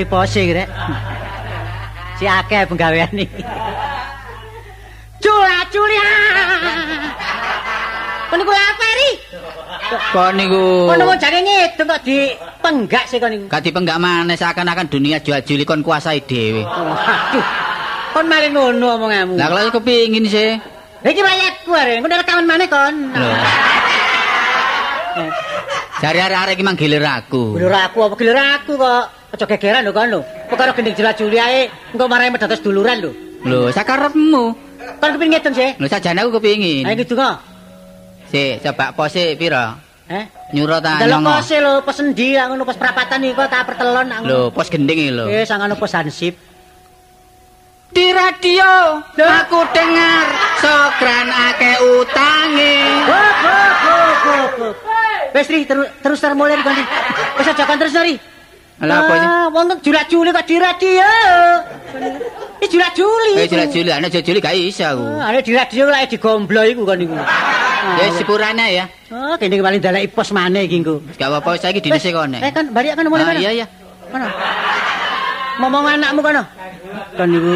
Kari pose Rek. Si akeh penggawean iki. Cula culia. Kon niku apa, Ri? Kok niku Kon mau jane ngidung kok dipenggak sih kon niku. gak dipenggak maneh seakan-akan dunia jual juli kon kuasai dhewe. Waduh. Kon malah ngono omonganmu. Lah kalau kepingin sih. Iki wayatku are, ngono rekaman maneh kon. Lho. Jari arek-arek iki manggilir aku. Gilur aku apa gilur aku kok. Aja gegeran lho kon lho. Perkara gending jelas ae engko marahi medados duluran lho. Lho, sakarepmu. Kon kepengin ngedeng sih? Lho sajane aku kepingin. Ayo gitu kok. Si, coba pose pira? Eh? Nyuro ta Delok nyongo. pose lho, pos endi ngono pos perapatan iki kok tak pertelon ngono. Lho, pos gending iki lho. Eh, sangono pos hansip. Di radio aku dengar sokran akeh utange. Go go. Wes Ri, terus terus termulir kon. Wis aja kon terus Ri. Lah apa sih? Ah, wonten julak juli kok di radio. Iki julak juli. Eh jelas juli, ana juli gak iso aku. Ah, di radio lek digomblo iku kon niku. Ya sepurane ya. Oh, kene paling dalek pos maneh iki engko. Gak apa-apa saiki dinese kone. Eh kan balik kan mulai Ah, mana? iya iya. Mana? Ngomong anakmu kono. Kan niku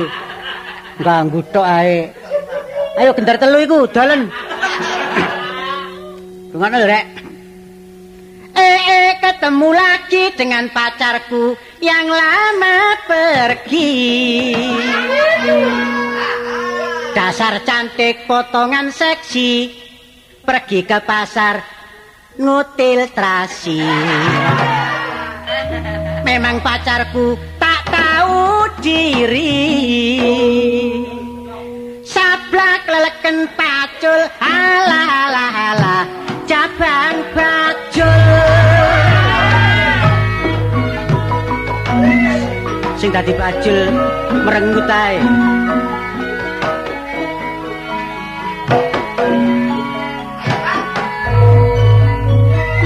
ganggu tok ae. Ayo gendar telu iku dolen. Dungono lho, Rek. Eh, eh, ketemu lagi dengan pacarku yang lama pergi. Dasar cantik potongan seksi pergi ke pasar ngutil trasi. Memang pacarku tak tahu diri. Sablak leleken pacul, halah halah, cabang bajul. Sing dadi bajul merengut ae.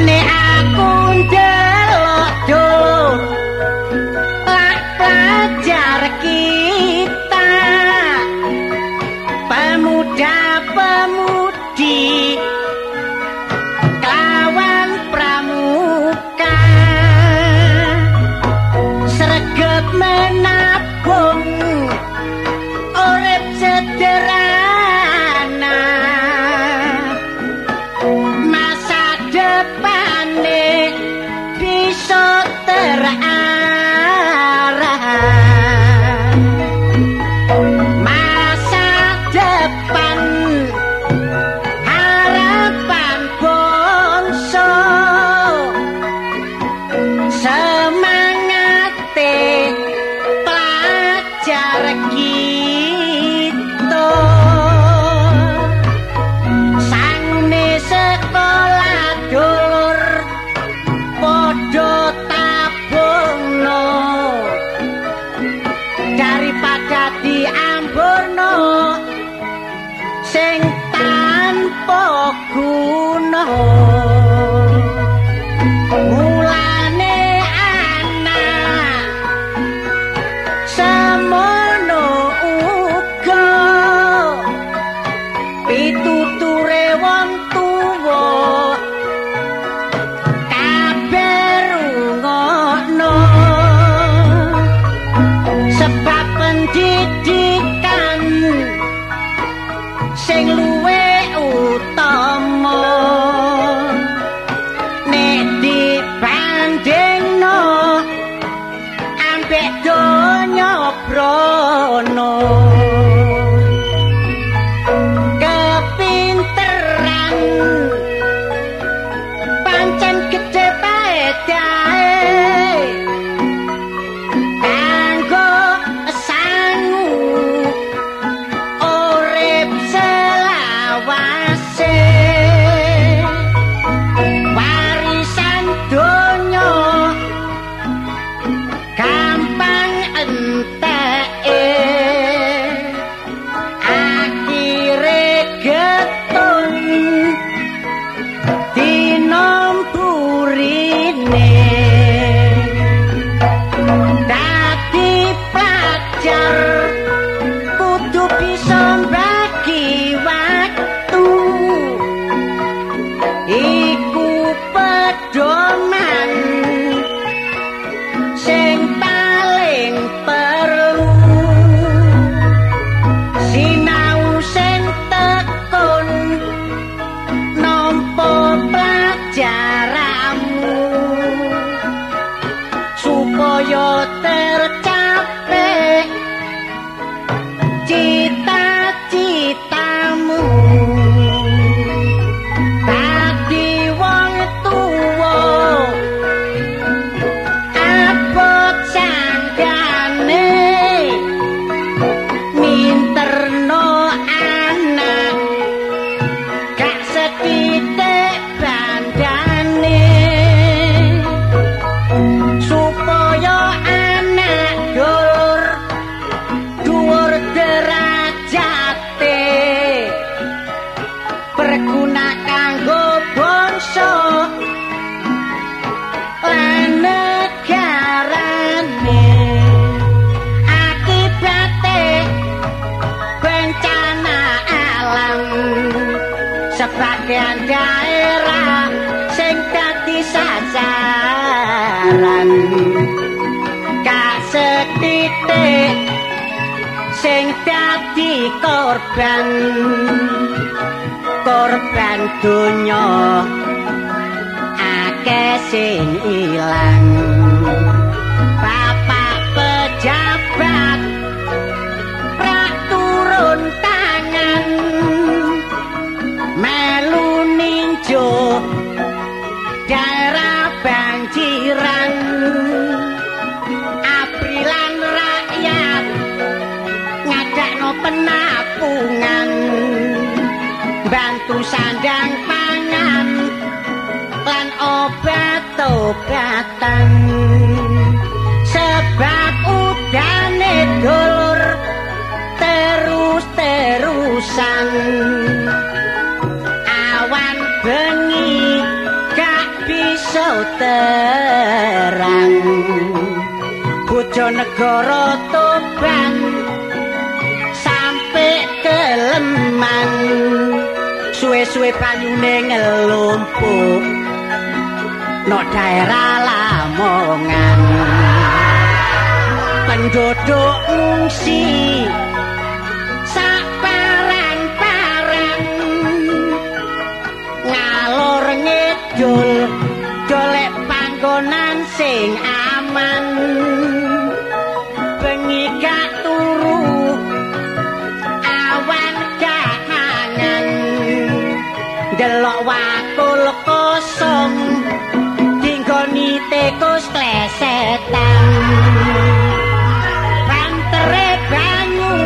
Nek aku ndelok korban korban donya akeh sing ilang. Bapak pejabat prak turun tangan. Melu ninjo daerah banjiran. Aprilan rakyat ngadakno penapungan bantu sandang pangan lan obat-obatan sebab udane dulur terus-terusan. Awan bengi gak bisa terang. Bojonegoro Tuban sampai keleman suwe-suwe banyune ngelumpuk no daerah Lamongan. Penduduk ngungsi. Saparan-paran ngalor ngidul golek panggonan sing aman delok wakul kosong dinggoni tikus klesetan. Pantere banyu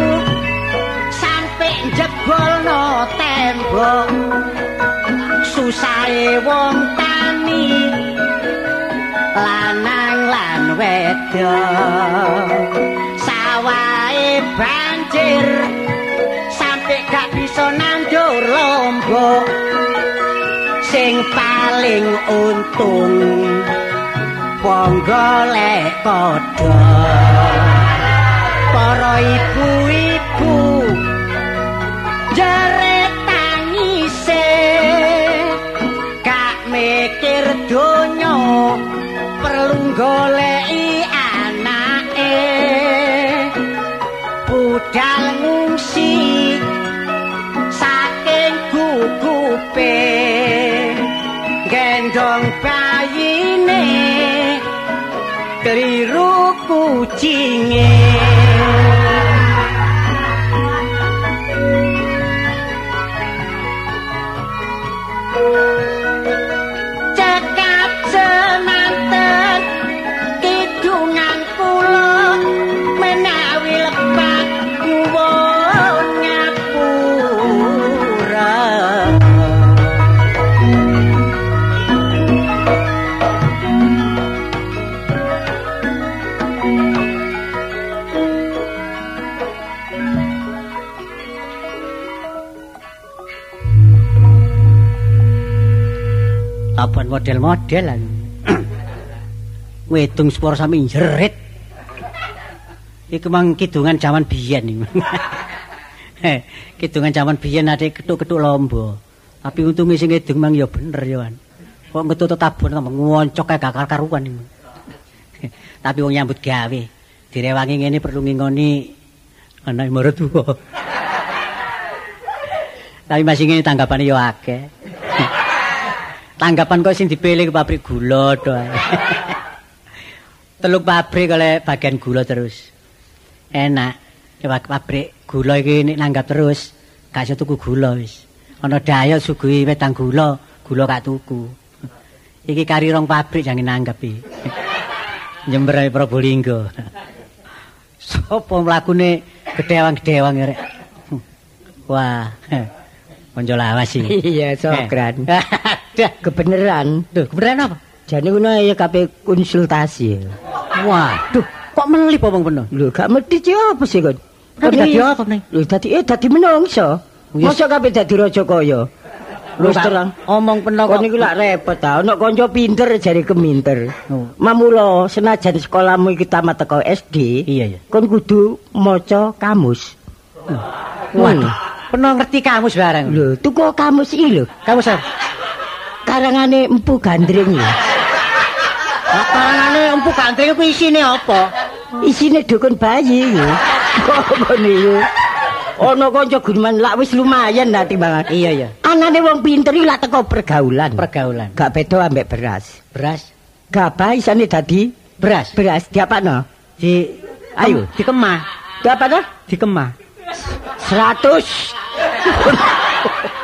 sampe jebol no tembok. Susahe wong tani lanang lan wedok. Sawahe banjir sampe gak bisa nandur lombok sing paling untung. Wong golek kodhok para ibu-ibu jeret tangise. Gak mikir donya perlu goleki Laban model-model. Wedung spor sami jerit. Iku mang kidungan zaman biyen iki. kidungan zaman biyen ade ketuk-ketuk lomba. Tapi untunge sing ngedung mang ya bener ya kan. Kok ngetut tabun tambah ngoncok kae gak karuan iki. Tapi wong nyambut gawe. Direwangi ngene perlu ngingoni anak mertua. Tapi masih ngene tanggapane ya akeh. Tanggapan kok sing dipilih ke pabrik gula to. Teluk pabrik oleh bagian gula terus. Enak. Lewat pabrik gula iki nek nanggap terus gak iso tuku gula wis. Ana daya suguhi wedang gula, gula gak tuku. Iki kari rong pabrik jangan nanggap iki. Jember ae Probolinggo. Sopo mlakune gedewang-gedewang rek. Wah. Konco lawas iki. Iya, Sokran. Dah, Kebeneran. Duh, kebenaran apa? Jane ngono ya kabeh konsultasi. Waduh, kok melip omong bener? Lho, gak mesti ci apa sih kon? Dadi apa nih? Lho, dadi eh dadi menungso. Yes. Masa kabeh dadi raja kaya? Lho, terang. Omong bener Kon iki lak repot ta, ana kanca pinter jare keminter. Oh. Mamula senajan sekolahmu iki tamat teko SD, Iya, iya. kon kudu maca kamus. Waduh, Peno ngerti kamus barang. Lho, tuku kamus iki lho. Kamus apa? Karangane Empu Gandring lho. Karangane empu gandring ku isine apa? Isine dukun bayi lho. Kok niku? Ana kanca guneman lak wis lumayan lah timbangan. Iya ya. Anane wong pinter iki lak teko pergaulan. Pergaulan. Gak beda ambek beras. Beras, Gabah isane dadi beras. beras diapakno? Di Ayo. dikemah. Diapakno? Dikemah. 100.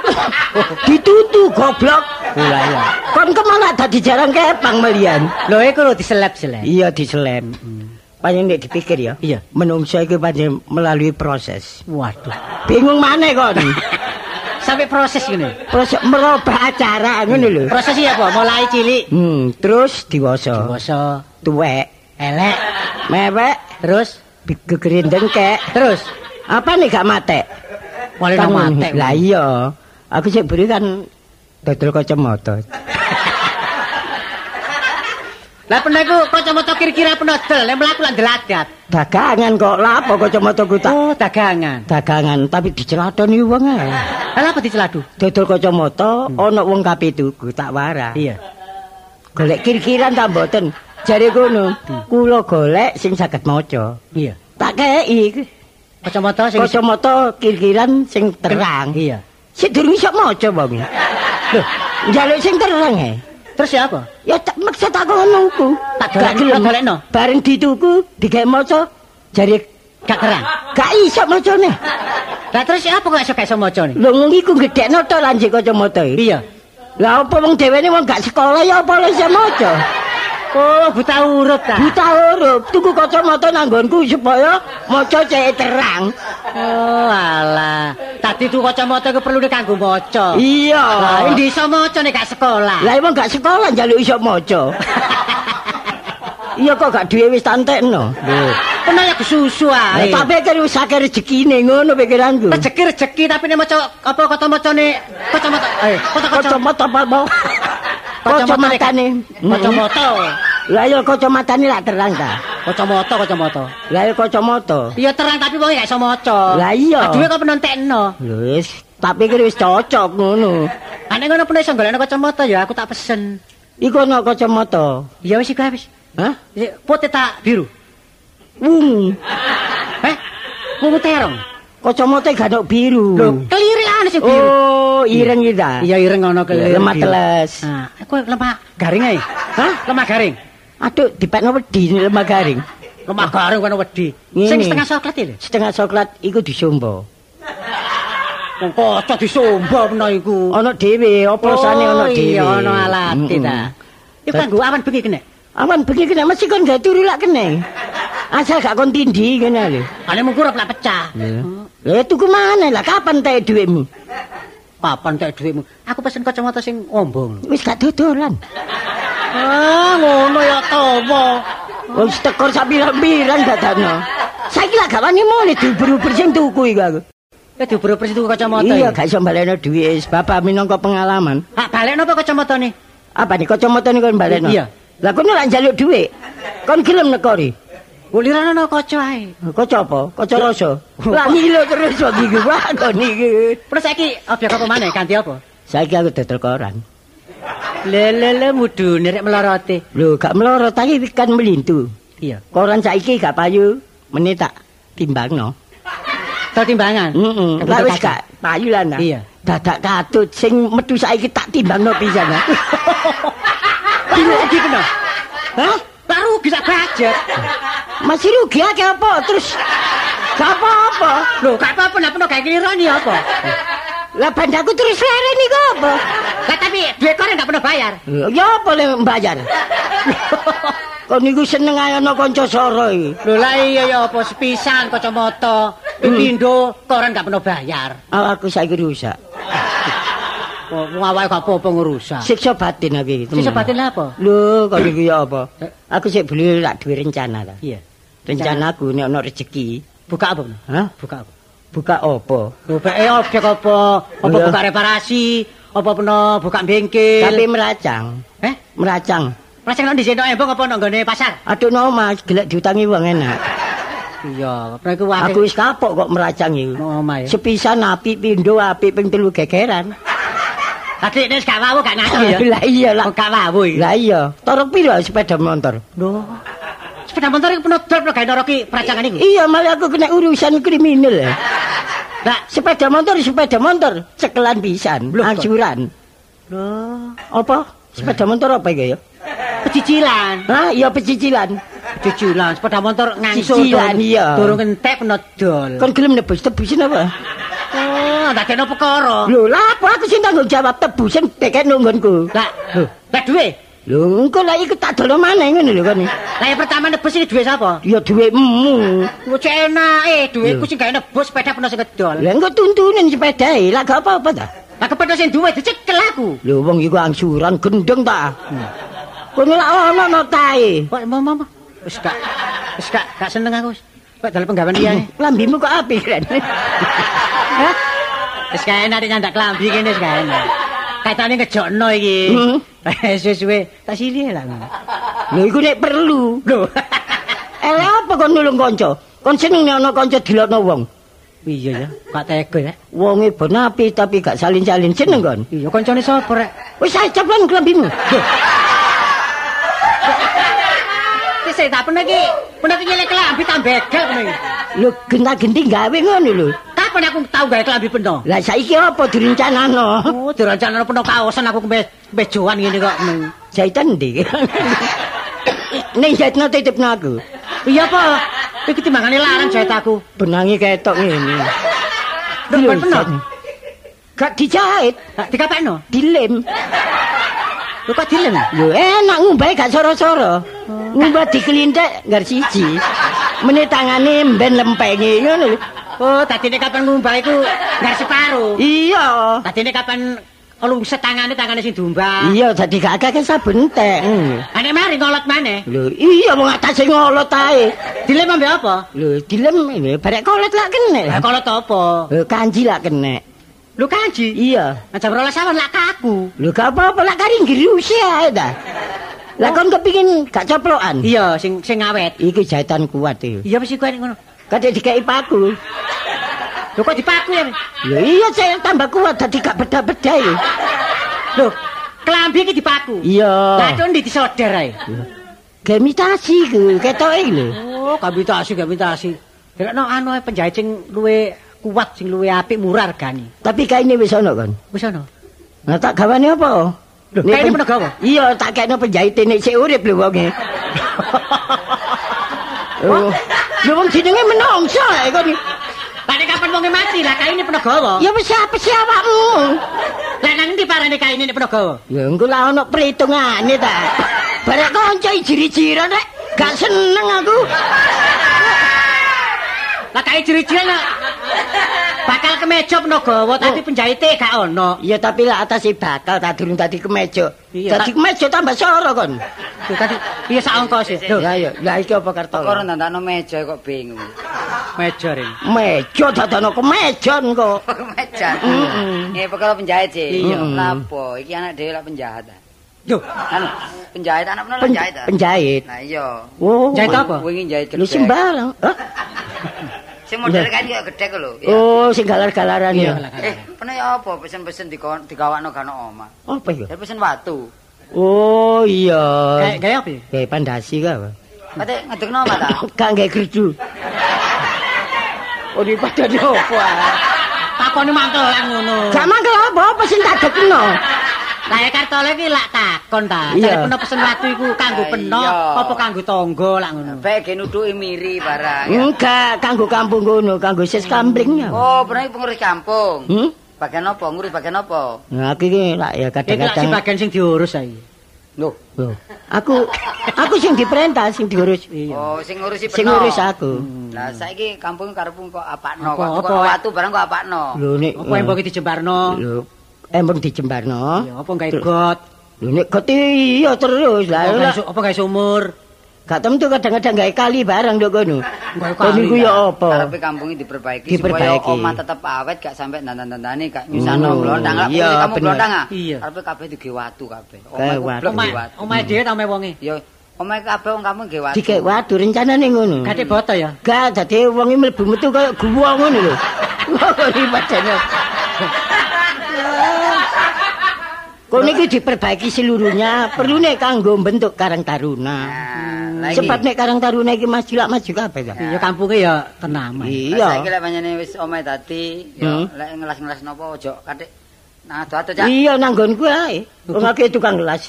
Ditutu goblok. Lah iya. Kon ke mana dadi jarang kepang melian? Lho iku lho diselep-selep. Iya diselem. Panjen nek dipikir ya. Iya. Menungso iki panjen melalui proses. Waduh. Bingung maneh kon. Sampai proses ngene. proses merubah acara ngono lho. Proses iki apa? Mulai cilik, Hmm, terus diwasa. dewasa, Tuwek, elek, mewek, terus gegeren dengkek. terus Apa nih gak mate? nang mate. Lah iya. Aku sik beri kan dodol kacamata. Lah pernah iku kacamata kira-kira del, nek mlaku lan deladat. Dagangan kok lapo kacamata ku tak Oh, dagangan. dagangan tapi dicelatoni wong ae. Lah apa diceladu? Dodol kacamata ana wong kape tuku tak warah. Iya. Golek kir-kiran ta mboten? Jare kono, kula golek sing saged maca. Iya. Tak kei Kacamata sing kacamata kir-kiran sing terang. Iya. Sik durung iso maca wong. Lho, njaluk sing terang ae. Terus ya apa? Ya tak maksud aku ngono ku. Tak Gak golek- gelem. golekno? Bareng dituku digawe maca jare Gak terang. gak iso macane. Lah terus ya apa kok iso gak iso maca nih? Lho ngene iku gedhekno to lanjut kacamata iki. Iya. Lah apa wong dhewe wong gak sekolah ya apa iso maca? Oh, buta urut ta. Buta huruf, tuku kacamata nanggonku supaya maca cek terang. Oh, alah. Tadi tuh kacamata iku perlu kanggo maca. Iya. Lah, endi iso maca nek gak sekolah? Lah emang gak sekolah njaluk iso maca. Iya kok gak duwe wis tantekno. Lho, pernah ya susu Lah ae. tak pikir wis akeh rezekine ngono pikiranku. Rezeki-rezeki tapi nek maca apa kacamacane kacamata eh Kacamata apa mau? Kacamatane. kacamata. Lah iya kacamatane lak terang ta. Kacamata kacamata. Lah iya kacamata. Iya terang tapi wong gak iso maca. Lah iya. Aduh kok penentekno. Lho wis tak pikir wis cocok ngono. Ane ngono pun iso golekno kacamata ya aku tak pesen. Iku ana kacamata. Ya wis iku wis. Hah? Ya, Putih tak biru. Wungu. Eh? Wungu terong. Kacamata gak ono biru. Lho, kelirikan sing biru. Oh, ireng iki ta. Iya ireng ngono kelir. Lemah biru. teles. Nah, aku lemah garing ae. Hah? Lemah garing. Aduh, dipekno wedi lemah garing. Lemah garing kono wedi. Sing setengah coklat iki. Setengah coklat iku disombo. Wong kaca disomba mena iku. Ana dhewe, oplosane ana dhewe. Iya, ana alate Mm-mm. ta. Iku kanggo awan bengi kene. Awan bengi kena mesti kon gak turu lak kene. Asal gak kon tindi kene lho. Ane mung kurap lak pecah. Lah tuku mana lah kapan teh dhuwitmu? Papan tek dhuwitmu. Aku pesen kacamata sing ombong. Wis gak dodolan. Ah, ngono ya towo. Wis tekor sak pirang-pirang dadakno. Saiki lak gak wani mulih diuber-uber sing tuku iku aku. Ya diuber persi tuku kacamata. Iya, ya? gak iso balekno dhuwit, bapak minangka pengalaman. Ah, balik napa kacamata nih? Apa nih kacamata niku kon balekno? Iya. Lah kono lak njaluk dhuwit. Kon gelem nekori. Uliran ana kaca ae. Kaca apa? Kaca rasa. Lah ngilo terus kok iki kok niki. Terus saiki objek apa maneh ganti apa? Saiki aku dodol koran. Le le mudune rek melorote. Lho, gak melorot tapi kan melintu. Iya. Koran saiki gak payu, meneh tak timbangno. Tol timbangan. Heeh. Lah wis gak payu lah nah. Iya. Dadak katut sing metu saiki tak timbangno pisan. Lah rugi kena. Hah? Lah rugi sak budget. Masih rugi akeh apa? Terus gak apa-apa. Lho, gak apa-apa nek peno gawe kelirani apa? Lah bandaku terus lere niku apa? Lah tapi duit koren gak pernah bayar. Ya apa le mbayar? Kok niku seneng ae ana kanca soro iki. Lho lah iya ya apa sepisan kacamata, pindo koren gak pernah bayar. Awakku saiki rusak. Wong awake gak apa-apa ngurusak. Siksa batin aku iki. Sisa batin apa? Lho, kok niku ya apa? Eh. Aku sik beli lak duwe rencana ta. Iya. Rencanaku nek ana rezeki, Buka apa? Hah? Buka apa? Buka apa? Lho, eh objek apa? Apa buka reparasi? Apa peno buka bengkel? Tapi meracang, eh, meracang. Rasa nang dhisik embong apa nang nggone pasar? Aduh no mas, gelek diutangi wong enak. Iya, apa. Aku wis kapok kok meracang omah ya. Sepisan apik pindho apik ping telu gegeran. Lagi nek gak wawu gak ngaku ya. Lah iya lah. Gak wawu iki. Lah iya, torok piro sepeda motor? Lho. Sepeda motor iki penuh dol gawe noroki peracangan iku. Iya, malah aku kena urusan kriminal. Lah, Sepeda motor, sepeda motor, cekelan pisan, Loh, ancuran. lho, Apa? Sepeda motor apa iki ya? pecicilan. Hah, iya pecicilan. Cicilan sepeda motor ngangsul Cicilan, durung- iya. Durung entek penuh dol. Kon gelem nebus tebusin apa? Oh, dadekno perkara. Lho, lah apa aku sing tanggung jawab tebusan tekek nunggonku. Lah, lho, lah duwe. Lho, engko lah iku tak dolo maneh ngono lho kon. Lah pertama nebus iki duwe sapa? Ya duwekmu. Wah, cek enake duweku sing gawe nebus sepeda penuh sing kedol. Lah engko tuntunin sepedae, lah gak apa-apa ta? Lah kepedho sing duwe dicekel aku. Lho wong iku angsuran gendeng ta. Kono lak ono no tae. Kok mama wis gak wis gak gak seneng aku. wis. Kok dalam penggawean liyane. Lambimu kok apik kan? Wis gak enak nek nyandak klambi kene wis gak enak. Kaitane ngejokno iki. Hmm. Suwe-suwe tak silih lah. Lho iku nek perlu. Lho. Elek apa kon nulung kanca? Kon seneng nek ana kanca dilokno wong. Iya ya, gak tega ya. Wonge ben apik tapi gak salin-salin seneng kon. Iya, kancane sapa rek? Wis ae ceplan klambimu. Wis tak pernah iki, pernah iki nyelek klambi tak begal pernah iki. Lho genta-genti gawe ngono lho. Kapan aku tau gawe klambi peno? Lah saiki apa direncanano? Oh, direncanakan peno kaosan aku kembe bejoan ngene kok. Jahitan ndi? Ning jahitno titipno aku. Iya apa? Iki timbangane larang jahit aku. Benangi ketok ngene. Lho, peno? Gak dijahit, Lah dikapekno. dilem. Lho kok dilem? Lho enak ngumbahe gak soro-soro. Ngumbah dikelintek nggar siji. Menit tangane mben lempenge ngono lho. Oh, tadi nek kapan ngumbah iku ngar separo. Iya. Tadi nek kapan lungset tangane tangane sing diumbah. Iya dadi gak akeh saben entek. Ane mari ngolot maneh. Lho iya wong atase ngolot ae. Dilem ambe apa? Lho dilem lho barek kolot lak kene. Lah kolot apa? Lho kanji lak kene. Lu kanji. Iya. Aja rolas awan lak kaku. Lho gak apa-apa lak kari ngirusi ae ta. Lah kon kepingin gak coplokan. Iya, sing sing awet. Iki jahitan kuat iki. Iya mesti kowe ngono. Kadek dikei paku. Lho kok dipaku ya? Lho iya saya tambah kuat dadi gak beda-beda iki. Lho, klambi iki dipaku. Iya. Lah itu ndi disoder ae. Gemitasi ku ketoke iki lho. Oh, gabitasi gabitasi. Dekno anu ae penjahit sing luwe kuat sing luwe apik murah regane. Tapi kaine wis ana kon. Wis ana. Nah tak gawane apa? Lho, Nek kaine pen- pernah gawa? Iya, tak kene penjahit nek sik urip lho wonge. Oh, lho wong jenenge menungso kon. Lah nek kapan wonge mati lah kaine penagawa. Ya wis apa sih awakmu? Lah nang ndi parane kaine nek penagawa? Ya engko lah ana perhitungane ta. Barek kanca jiri-jira rek, gak seneng aku. Lah kae ciri-ciri lah. Bakal kemeja penagawa tapi penjahite gak ono. Ya tapi lah atas bakal tak durung tadi kemeja. Iya, Dadi kemeja tambah soro kon. Tuh tadi iya sak ongkos ya. Lho, Ya ya, lah iki apa karto? Kok ora ndandakno meja kok bingung. meja ring. Meja dadano kemeja kok. Meja. Mm-mm. Eh perkara penjahit sih. Iya. Lapo? Iki anak dhewe lah penjahat. ah. Anu, penjahit anak Pen- penjahit. ah? penjahit. Nah iya. Oh. Jahit apa? Wingi jahit Lu gedhe. sembarang. Hah? Sing model kan yo gedhe ku lho. Oh, sing galar-galaran ya. Eh, pernah ya apa pesen-pesen digawakno gak ono omah. Apa ya? Ya pesen watu. Oh, iya. kayak kayak apa? ya? Kayak pandasi ka. apa? Pate ngedekno omah ta? Gak nggae gerdu. Oh, di pada opo ah. Takone mangkel lah ngono. Gak mangkel apa apa sing tak dekno. Lah ya kartole iki lak takon ta. Cari peno pesen watu iku kanggo Ah, peno apa kanggo tangga lak ngono. Bae ge nuduki miri barang. ya. Enggak, kanggo kampung ngono, kanggo sis kamplingnya. Oh, pernah iki pengurus kampung. Hmm? Bagian apa? Ngurus bagian apa? Nah, aku iki lak ya Iki lak kadang-kadang. sebagian sing diurus saiki. Loh. Loh, Aku aku sing diperintah, sing diurus. Iya. Oh, sing ngurusi Sing peno. ngurus aku. Lah saiki kampung karepmu kok apakno Apa, kok apa? kok watu barang kok apakno. Lho nek Apa yang mbok dijembarno? Lho, embung dijembarno. Iya, apa gawe got? Lho nek goti iya terus lah. Apa gawe sumur? Gak tentu kadang-kadang gawe kali barang ndok kono. Gawe kali, niku ya apa? Karepe kampung iki diperbaiki, Diperbaiki. supaya omah tetep awet gak sampe dandan-dandane gak nyusano blondang. Lah iya, kamu bener. ah? Karepe kabeh dige watu kabeh. Omah watu. blok Omah watu. omah dhewe ta omahe wonge? Ya Omahe kabeh wong kamu nggih watu. Dikek watu rencanane ngono. Gatik boto ya. Gak dadi wong mlebu metu kaya guwa ngono lho. Iki padane. Kok niki diperbaiki seluruhnya, perlu nek kanggo bentuk Karang Taruna. Nah. Sebab nek Karang Taruna iki maju lak maju kabeh ta. Iya kampunge ya tenang. Lah saiki Iya. lek panjenengan wis omahe dadi, Hmm. ya lek ngelas-ngelas napa ojo katik nang ado-ado cak. Iya nang nggonku ae. Wong akeh tukang gelas.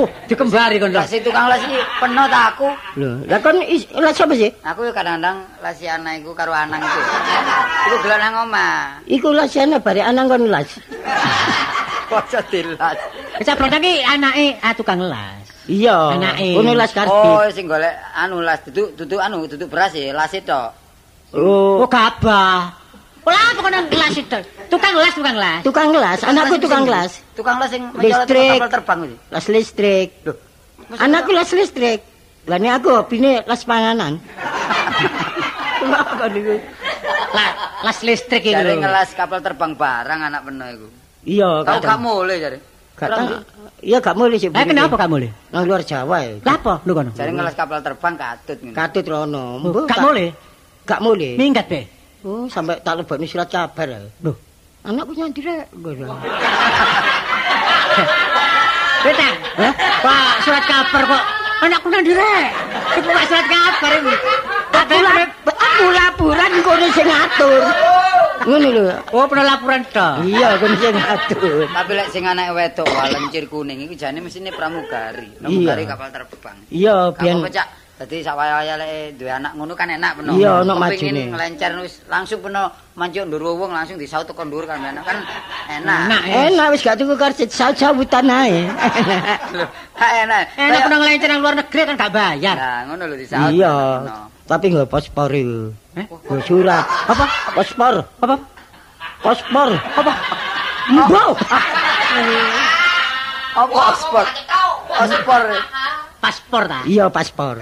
Oh, dikembari kon. Lah tukang les iki peno ta aku. Lho, lah kon gelas apa sih? Aku ya kadang-kadang lesi anak iku karo anang iku. Iku gelek nang omah. Iku lasiane bare anang kon las. Ojo dilas. Kecabrotan ki anake ah tukang las. Iya. Anake. Kono las Oh, karbit. sing golek anu las duduk duduk anu duduk beras ya, las tok. Oh, Oh, gabah. Apa kono las itu? Tukang las, tukang las. tukang gelas, anakku tukang gelas. Tukang les sing Listrik. kapal terbang iki. Las listrik. Loh, Anakku las listrik. Lah ini aku hobine las panganan. Kenapa niku? La, las listrik iki Jare lho. ngelas kapal terbang barang anak peno iku. Iya, kadang. gak mulai jare. Gak tahu. Iya gak boleh sih. Eh kenapa kamu le? Nang luar Jawa ya. Lah apa lho kono? Jare ngelas kapal terbang katut ngene. Katut rono. Gak tak- boleh. Gak boleh. Minggat be. Oh, sampai tak lebokne surat kabar. ya. Loh, Anakku nyandi rek. Ngono. Beta. Hah? Pak, surat kabar kok anakku nang direk. Iku gak surat kabar lap, aku laporan kono sing ngatur. Ngono lho. Oh, pernah laporan tok. Iya, kono sing ngatur. Tapi lek sing anak wedok walencir kuning iku jane mesine pramugari. Pramugari kapal terbang. Iya, Kamu pecak. Dadi sawaya lek duwe anak ngono kan enak peno. Iya, ono majune. Ngelencer wis langsung peno manjuk ndur wong langsung disaut teko ndur kan enak kan enak. Enak enak wis gak tuku karcis sawutan ae. Enak. Enak Kayak- pernah ngelencer nang luar negeri kan gak bayar. Nah, ngono lho disaut. Iya. Tapi nggak paspor itu. Eh? Nggo surat. Apa? Paspor. Apa? Paspor. Apa? Mbok. Apa paspor? Paspor. Paspor ta? Iya paspor.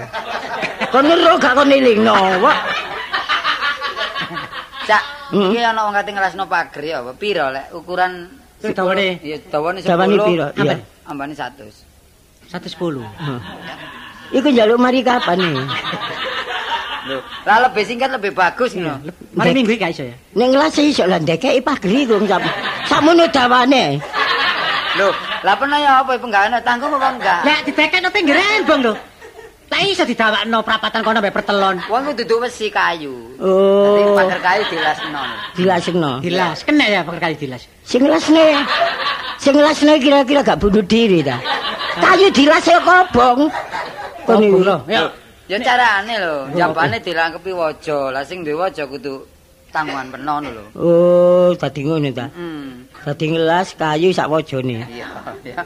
Kon ngero gak kon elingno. Wah. Cak, Hmm. iki ana wong kate ngelasno pager ya, apa? piro lek ukuran Dawane Iya, dawane 10. Dawane piro? Iya. Ambane- Ambane 100. 110. Iku njaluk mari kapan nih? Lho, lah lebih singkat lebih bagus ngono. Mari minggu iki gak iso ya. Ning ngelas iso lah ndekeki pager iku sam. Sakmono dawane. Lho, lah pernah ya apa penggaweane tanggung apa enggak? Lah didekekno pinggir rembong lho. Lah iso didawakno prapatan kono mbek pertelon. Wong ku duduk wesi kayu. Dadi Oh. pager kayu dilasno. Dilasno. Dilas, kena ya pakai kali dilas. Sing ngelasne. Sing ngelasne kira-kira gak bunuh diri ta. Kayu dilas ya kobong. Oh, iku. lho. Ya. Ya carane lho, jambane dilangkepi waja. Lah sing duwe waja kudu tanggungan penon lho. Oh, dadi ngono ta. Hmm. Dadi ngelas kayu sak wajane. Iya, ya.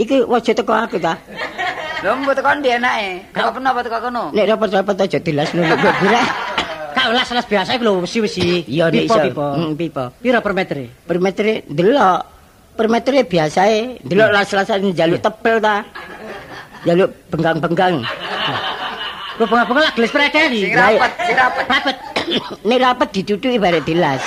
Iki waja teko aku ta. Lho mbok tekan ndi enake? Kok pernah apa teko kono? Nek rapat-rapat aja dilasno nek gurek. Kak las-las biasa iku lho wesi-wesi. Iya nek iso. pipo. Hmm, pipo. Piro per meter? Per meter delok. Per meter biasae delok las-lasan jaluk tebel ta. Jaluk benggang-benggang. Lho bunga-bunga lah gelis predeli. Sing rapet, sing rapet. Rapet. Nek rapet diduduki bare dilas.